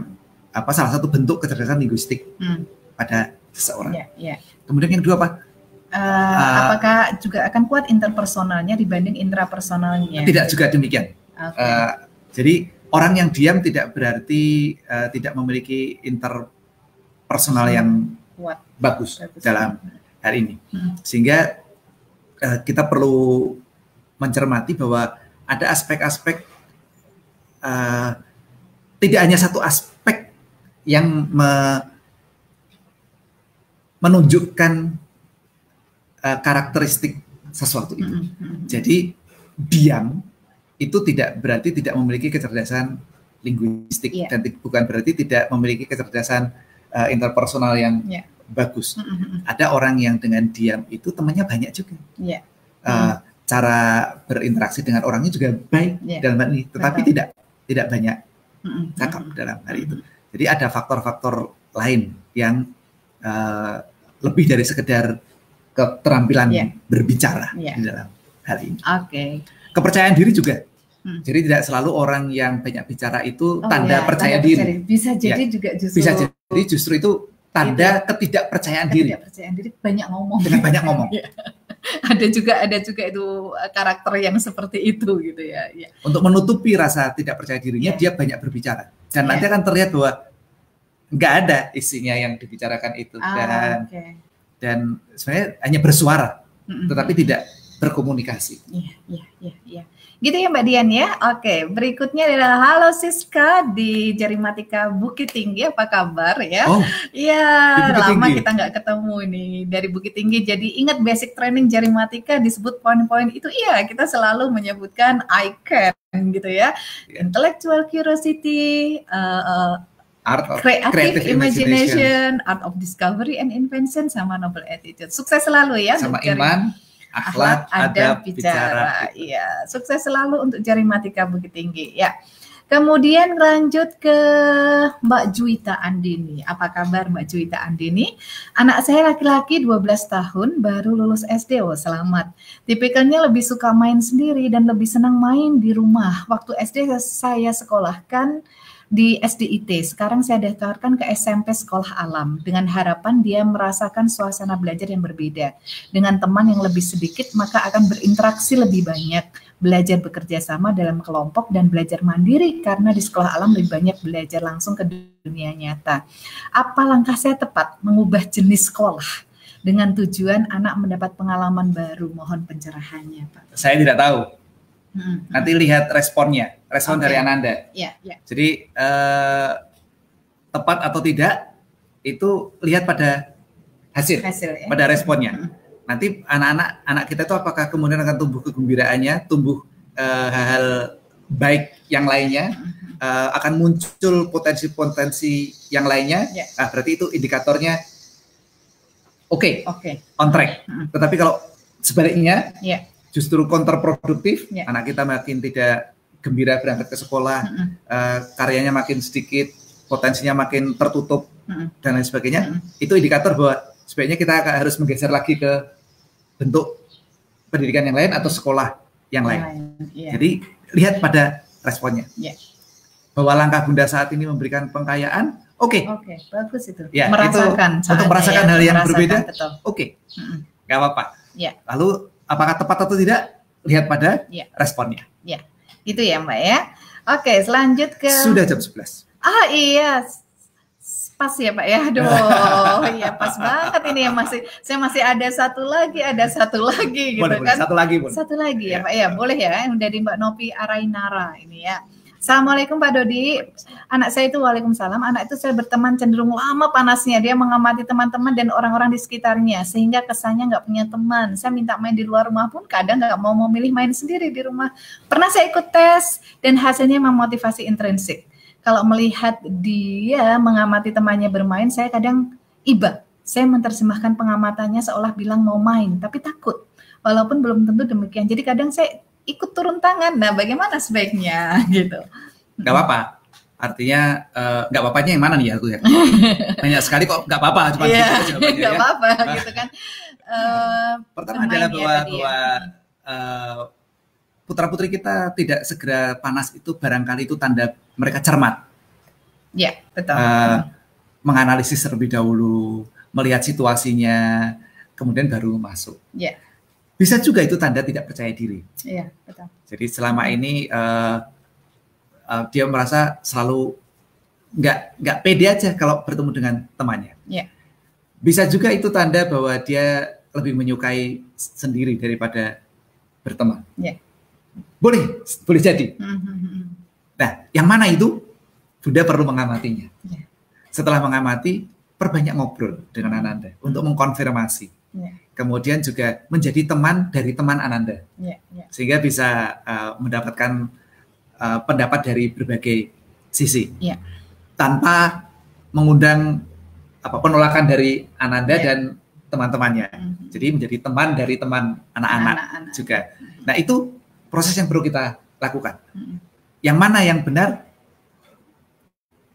apa salah satu bentuk kecerdasan linguistik Mm. pada seseorang. Iya, iya. Kemudian yang kedua apa? Ah. apakah juga akan kuat interpersonalnya dibanding intrapersonalnya? Tidak juga demikian. Oke. Eh, jadi orang yang diam tidak berarti eh, tidak memiliki interpersonal Hmm. yang kuat. bagus, Bagus. dalam hal ini. Hmm. Sehingga eh, kita perlu mencermati bahwa ada aspek-aspek eh, tidak hanya satu aspek yang me- menunjukkan eh, karakteristik sesuatu itu. Mm-mm, mm-mm. Jadi diam itu tidak berarti tidak memiliki kecerdasan linguistik Iya. dan bukan berarti tidak memiliki kecerdasan eh, interpersonal yang Iya. bagus. Mm-mm, mm-mm. Ada orang yang dengan diam itu temannya banyak juga. Iya. Eh, Cara berinteraksi dengan orangnya juga baik Iya. dalam hal ini, tetapi Betul. tidak tidak banyak cakap mm-mm. dalam hal itu. Jadi ada faktor-faktor lain yang eh, lebih dari sekedar keterampilan Iya. berbicara Iya. di dalam hal ini Oke. kepercayaan diri juga. Hmm. Jadi tidak selalu orang yang banyak bicara itu Oh, tanda ya, percaya tanda diri. percaya Bisa jadi juga justru Bisa jadi justru itu tanda ketidakpercayaan diri ketidakpercayaan diri banyak ngomong. dengan banyak ngomong. ada juga ada juga itu eh, karakter yang seperti itu gitu ya. ya. Untuk menutupi rasa tidak percaya dirinya, Iya. dia banyak berbicara. Dan Iya. nanti akan terlihat bahwa nggak ada isinya yang dibicarakan itu Ah, dan oke. Dan sebenarnya hanya bersuara, Mm-mm. tetapi tidak berkomunikasi. Iya, iya, iya, iya. Gitu ya Mbak Dian ya. Oke, berikutnya adalah halo Siska di Jarimatika Bukit Tinggi. Apa kabar ya? Oh, Iya, lama Tinggi. kita nggak ketemu nih dari Bukit Tinggi. Jadi ingat basic training Jarimatika disebut poin-poin itu. Iya, kita selalu menyebutkan I can gitu ya. Iya. Intellectual curiosity, uh, uh, art of creative, creative imagination, art of discovery and invention, sama noble attitude. Sukses selalu ya. sama Jari- iman, akhlak, ada adab, bicara. Iya, sukses selalu untuk Jarimatika Bukit Tinggi. Ya. Kemudian lanjut ke Mbak Juwita Andini. Apa kabar Mbak Juwita Andini? Anak saya laki-laki 12 tahun baru lulus SD. Oh, selamat. Tipikalnya lebih suka main sendiri dan lebih senang main di rumah. Waktu SD saya sekolahkan di SDIT. Sekarang saya daftarkan ke SMP Sekolah Alam dengan harapan dia merasakan suasana belajar yang berbeda dengan teman yang lebih sedikit maka akan berinteraksi lebih banyak, belajar bekerja sama dalam kelompok dan belajar mandiri karena di sekolah alam lebih banyak belajar langsung ke dunia nyata. Apa langkah saya tepat mengubah jenis sekolah dengan tujuan anak mendapat pengalaman baru? Mohon pencerahannya, Pak. Saya tidak tahu. Hmm. Nanti lihat responnya, respon Oke. dari Ananda. Ya, ya. Jadi eh, tepat atau tidak itu lihat pada hasil, Hasil ya. pada responnya. Hmm. Nanti anak-anak anak kita itu apakah kemudian akan tumbuh kegembiraannya, tumbuh eh, hal-hal baik yang lainnya, Hmm. eh, akan muncul potensi-potensi yang lainnya. Ya. Nah, berarti itu indikatornya oke, Oke. on track. Hmm. Tetapi kalau sebaliknya Ya. Justru kontraproduktif, Ya. anak kita makin tidak gembira berangkat ke sekolah, Hmm. eh, karyanya makin sedikit, potensinya makin tertutup Hmm. dan lain sebagainya, Hmm. itu indikator bahwa sebaiknya kita harus menggeser lagi ke bentuk pendidikan yang lain atau sekolah yang lain. Iya. Jadi lihat pada responnya. Ya. Bahwa langkah Bunda saat ini memberikan pengkayaan, oke, Oke, bagus itu. Ya, merasakan itu untuk merasakan ya, hal yang merasakan, berbeda. Oke, Mm-mm. nggak apa-apa. Ya. Lalu apakah tepat atau tidak? Lihat pada Ya. responnya. Gitu ya Mbak ya. Oke, selanjut ke Sudah jam 11. Ah iya. Pas ya Pak ya. Aduh, iya pas banget ini ya masih saya masih ada satu lagi, ada satu lagi gitu Boleh, boleh. kan. Satu lagi, pun. Satu lagi ya Ya. Pak ya, boleh ya yang dari Mbak Nopi Arainara ini ya. Assalamualaikum Pak Dodi. Anak saya itu waalaikumsalam. Anak itu saya berteman cenderung lama panasnya. Dia mengamati teman-teman dan orang-orang di sekitarnya sehingga kesannya nggak punya teman. Saya minta main di luar rumah pun kadang nggak mau memilih main sendiri di rumah. Pernah saya ikut tes dan hasilnya memotivasi intrinsik. Kalau melihat dia mengamati temannya bermain, saya kadang iba. Saya menerjemahkan pengamatannya seolah bilang mau main, tapi takut. Walaupun belum tentu demikian. Jadi kadang saya ikut turun tangan. Nah, bagaimana sebaiknya gitu? Gak apa-apa. Artinya uh, nggak apa-apanya yang mana nih ya aku ya? Banyak sekali kok nggak apa-apa cuma yeah, gitu nggak ya. apa-apa gitu kan. Uh, Pertama adalah bahwa ya. bahwa uh, putra putri kita tidak segera panas itu barangkali itu tanda mereka cermat. Ya betul. Uh, menganalisis terlebih dahulu, melihat situasinya, kemudian baru masuk. Ya bisa juga itu tanda tidak percaya diri. Iya, betul. Jadi selama ini uh, uh, dia merasa selalu nggak nggak pede aja kalau bertemu dengan temannya. Iya. Bisa juga itu tanda bahwa dia lebih menyukai sendiri daripada berteman. Iya. Boleh, boleh jadi. Mm-hmm. Nah, yang mana itu? Bunda perlu mengamatinya. Yeah. Setelah mengamati, perbanyak ngobrol dengan Ananda untuk mengkonfirmasi. Yeah kemudian juga menjadi teman dari teman Ananda, yeah, yeah. sehingga bisa uh, mendapatkan uh, pendapat dari berbagai sisi, yeah. tanpa mengundang apa penolakan dari Ananda yeah. dan teman-temannya. Mm-hmm. Jadi menjadi teman dari teman anak-anak juga. Nah itu proses yang perlu kita lakukan. Mm-hmm. Yang mana yang benar,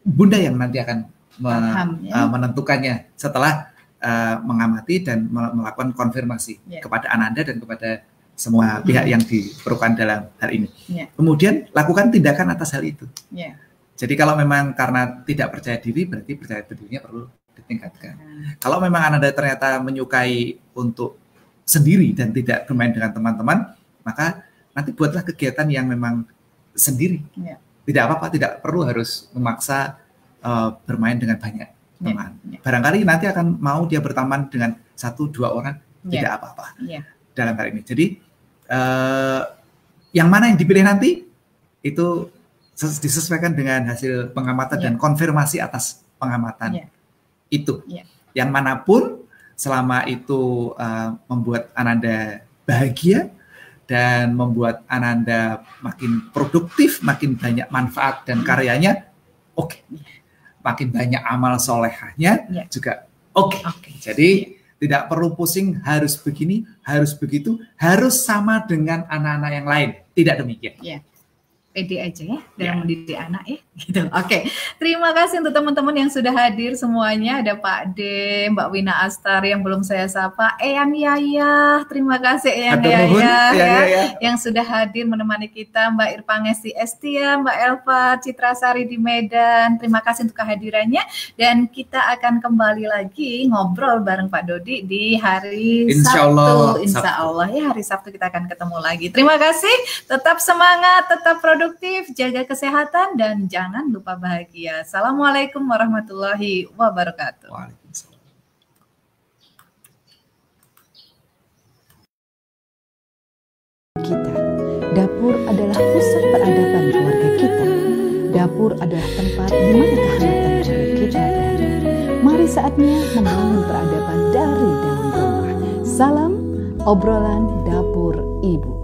Bunda yang nanti akan Paham, ya? uh, menentukannya setelah uh, mengamati dan melakukan konfirmasi yeah. kepada Ananda dan kepada semua pihak yang diperlukan dalam hal ini. Yeah. Kemudian lakukan tindakan atas hal itu. Yeah. Jadi kalau memang karena tidak percaya diri berarti percaya dirinya perlu ditingkatkan. Yeah. Kalau memang Ananda ternyata menyukai untuk sendiri dan tidak bermain dengan teman-teman, maka nanti buatlah kegiatan yang memang sendiri. Yeah. Tidak apa-apa, tidak perlu harus memaksa uh, bermain dengan banyak Ya, teman. Yeah, Barangkali nanti akan mau dia berteman dengan satu dua orang yeah. tidak apa-apa yeah. dalam hal ini. Jadi uh, yang mana yang dipilih nanti itu disesuaikan dengan hasil pengamatan yeah. dan konfirmasi atas pengamatan yeah. itu. Yeah. Yang mana pun selama itu uh, membuat Ananda bahagia dan membuat Ananda makin produktif, makin banyak manfaat dan karyanya, oke. Okay makin banyak amal solehahnya ya. juga oke. Okay. Okay. Jadi tidak perlu pusing harus begini, harus begitu, harus sama dengan anak-anak yang lain. Tidak demikian. Ya pede aja ya dalam yeah. mendidik anak ya gitu. Oke, okay. terima kasih untuk teman-teman yang sudah hadir semuanya. Ada Pak D, Mbak Wina Astar yang belum saya sapa, Eyang Yaya, terima kasih Eyang Yaya, ya, ya, ya, yang sudah hadir menemani kita, Mbak Irpangesti Estia, Mbak Elva Citra Sari di Medan. Terima kasih untuk kehadirannya dan kita akan kembali lagi ngobrol bareng Pak Dodi di hari Insya Sabtu. Allah, Insya Allah ya hari Sabtu kita akan ketemu lagi. Terima kasih, tetap semangat, tetap produk produktif, jaga kesehatan, dan jangan lupa bahagia. Assalamualaikum warahmatullahi wabarakatuh. Kita, dapur adalah pusat peradaban keluarga kita. Dapur adalah tempat di mana kehangatan keluarga kita berada. Mari saatnya membangun peradaban dari dalam rumah. Salam obrolan dapur ibu.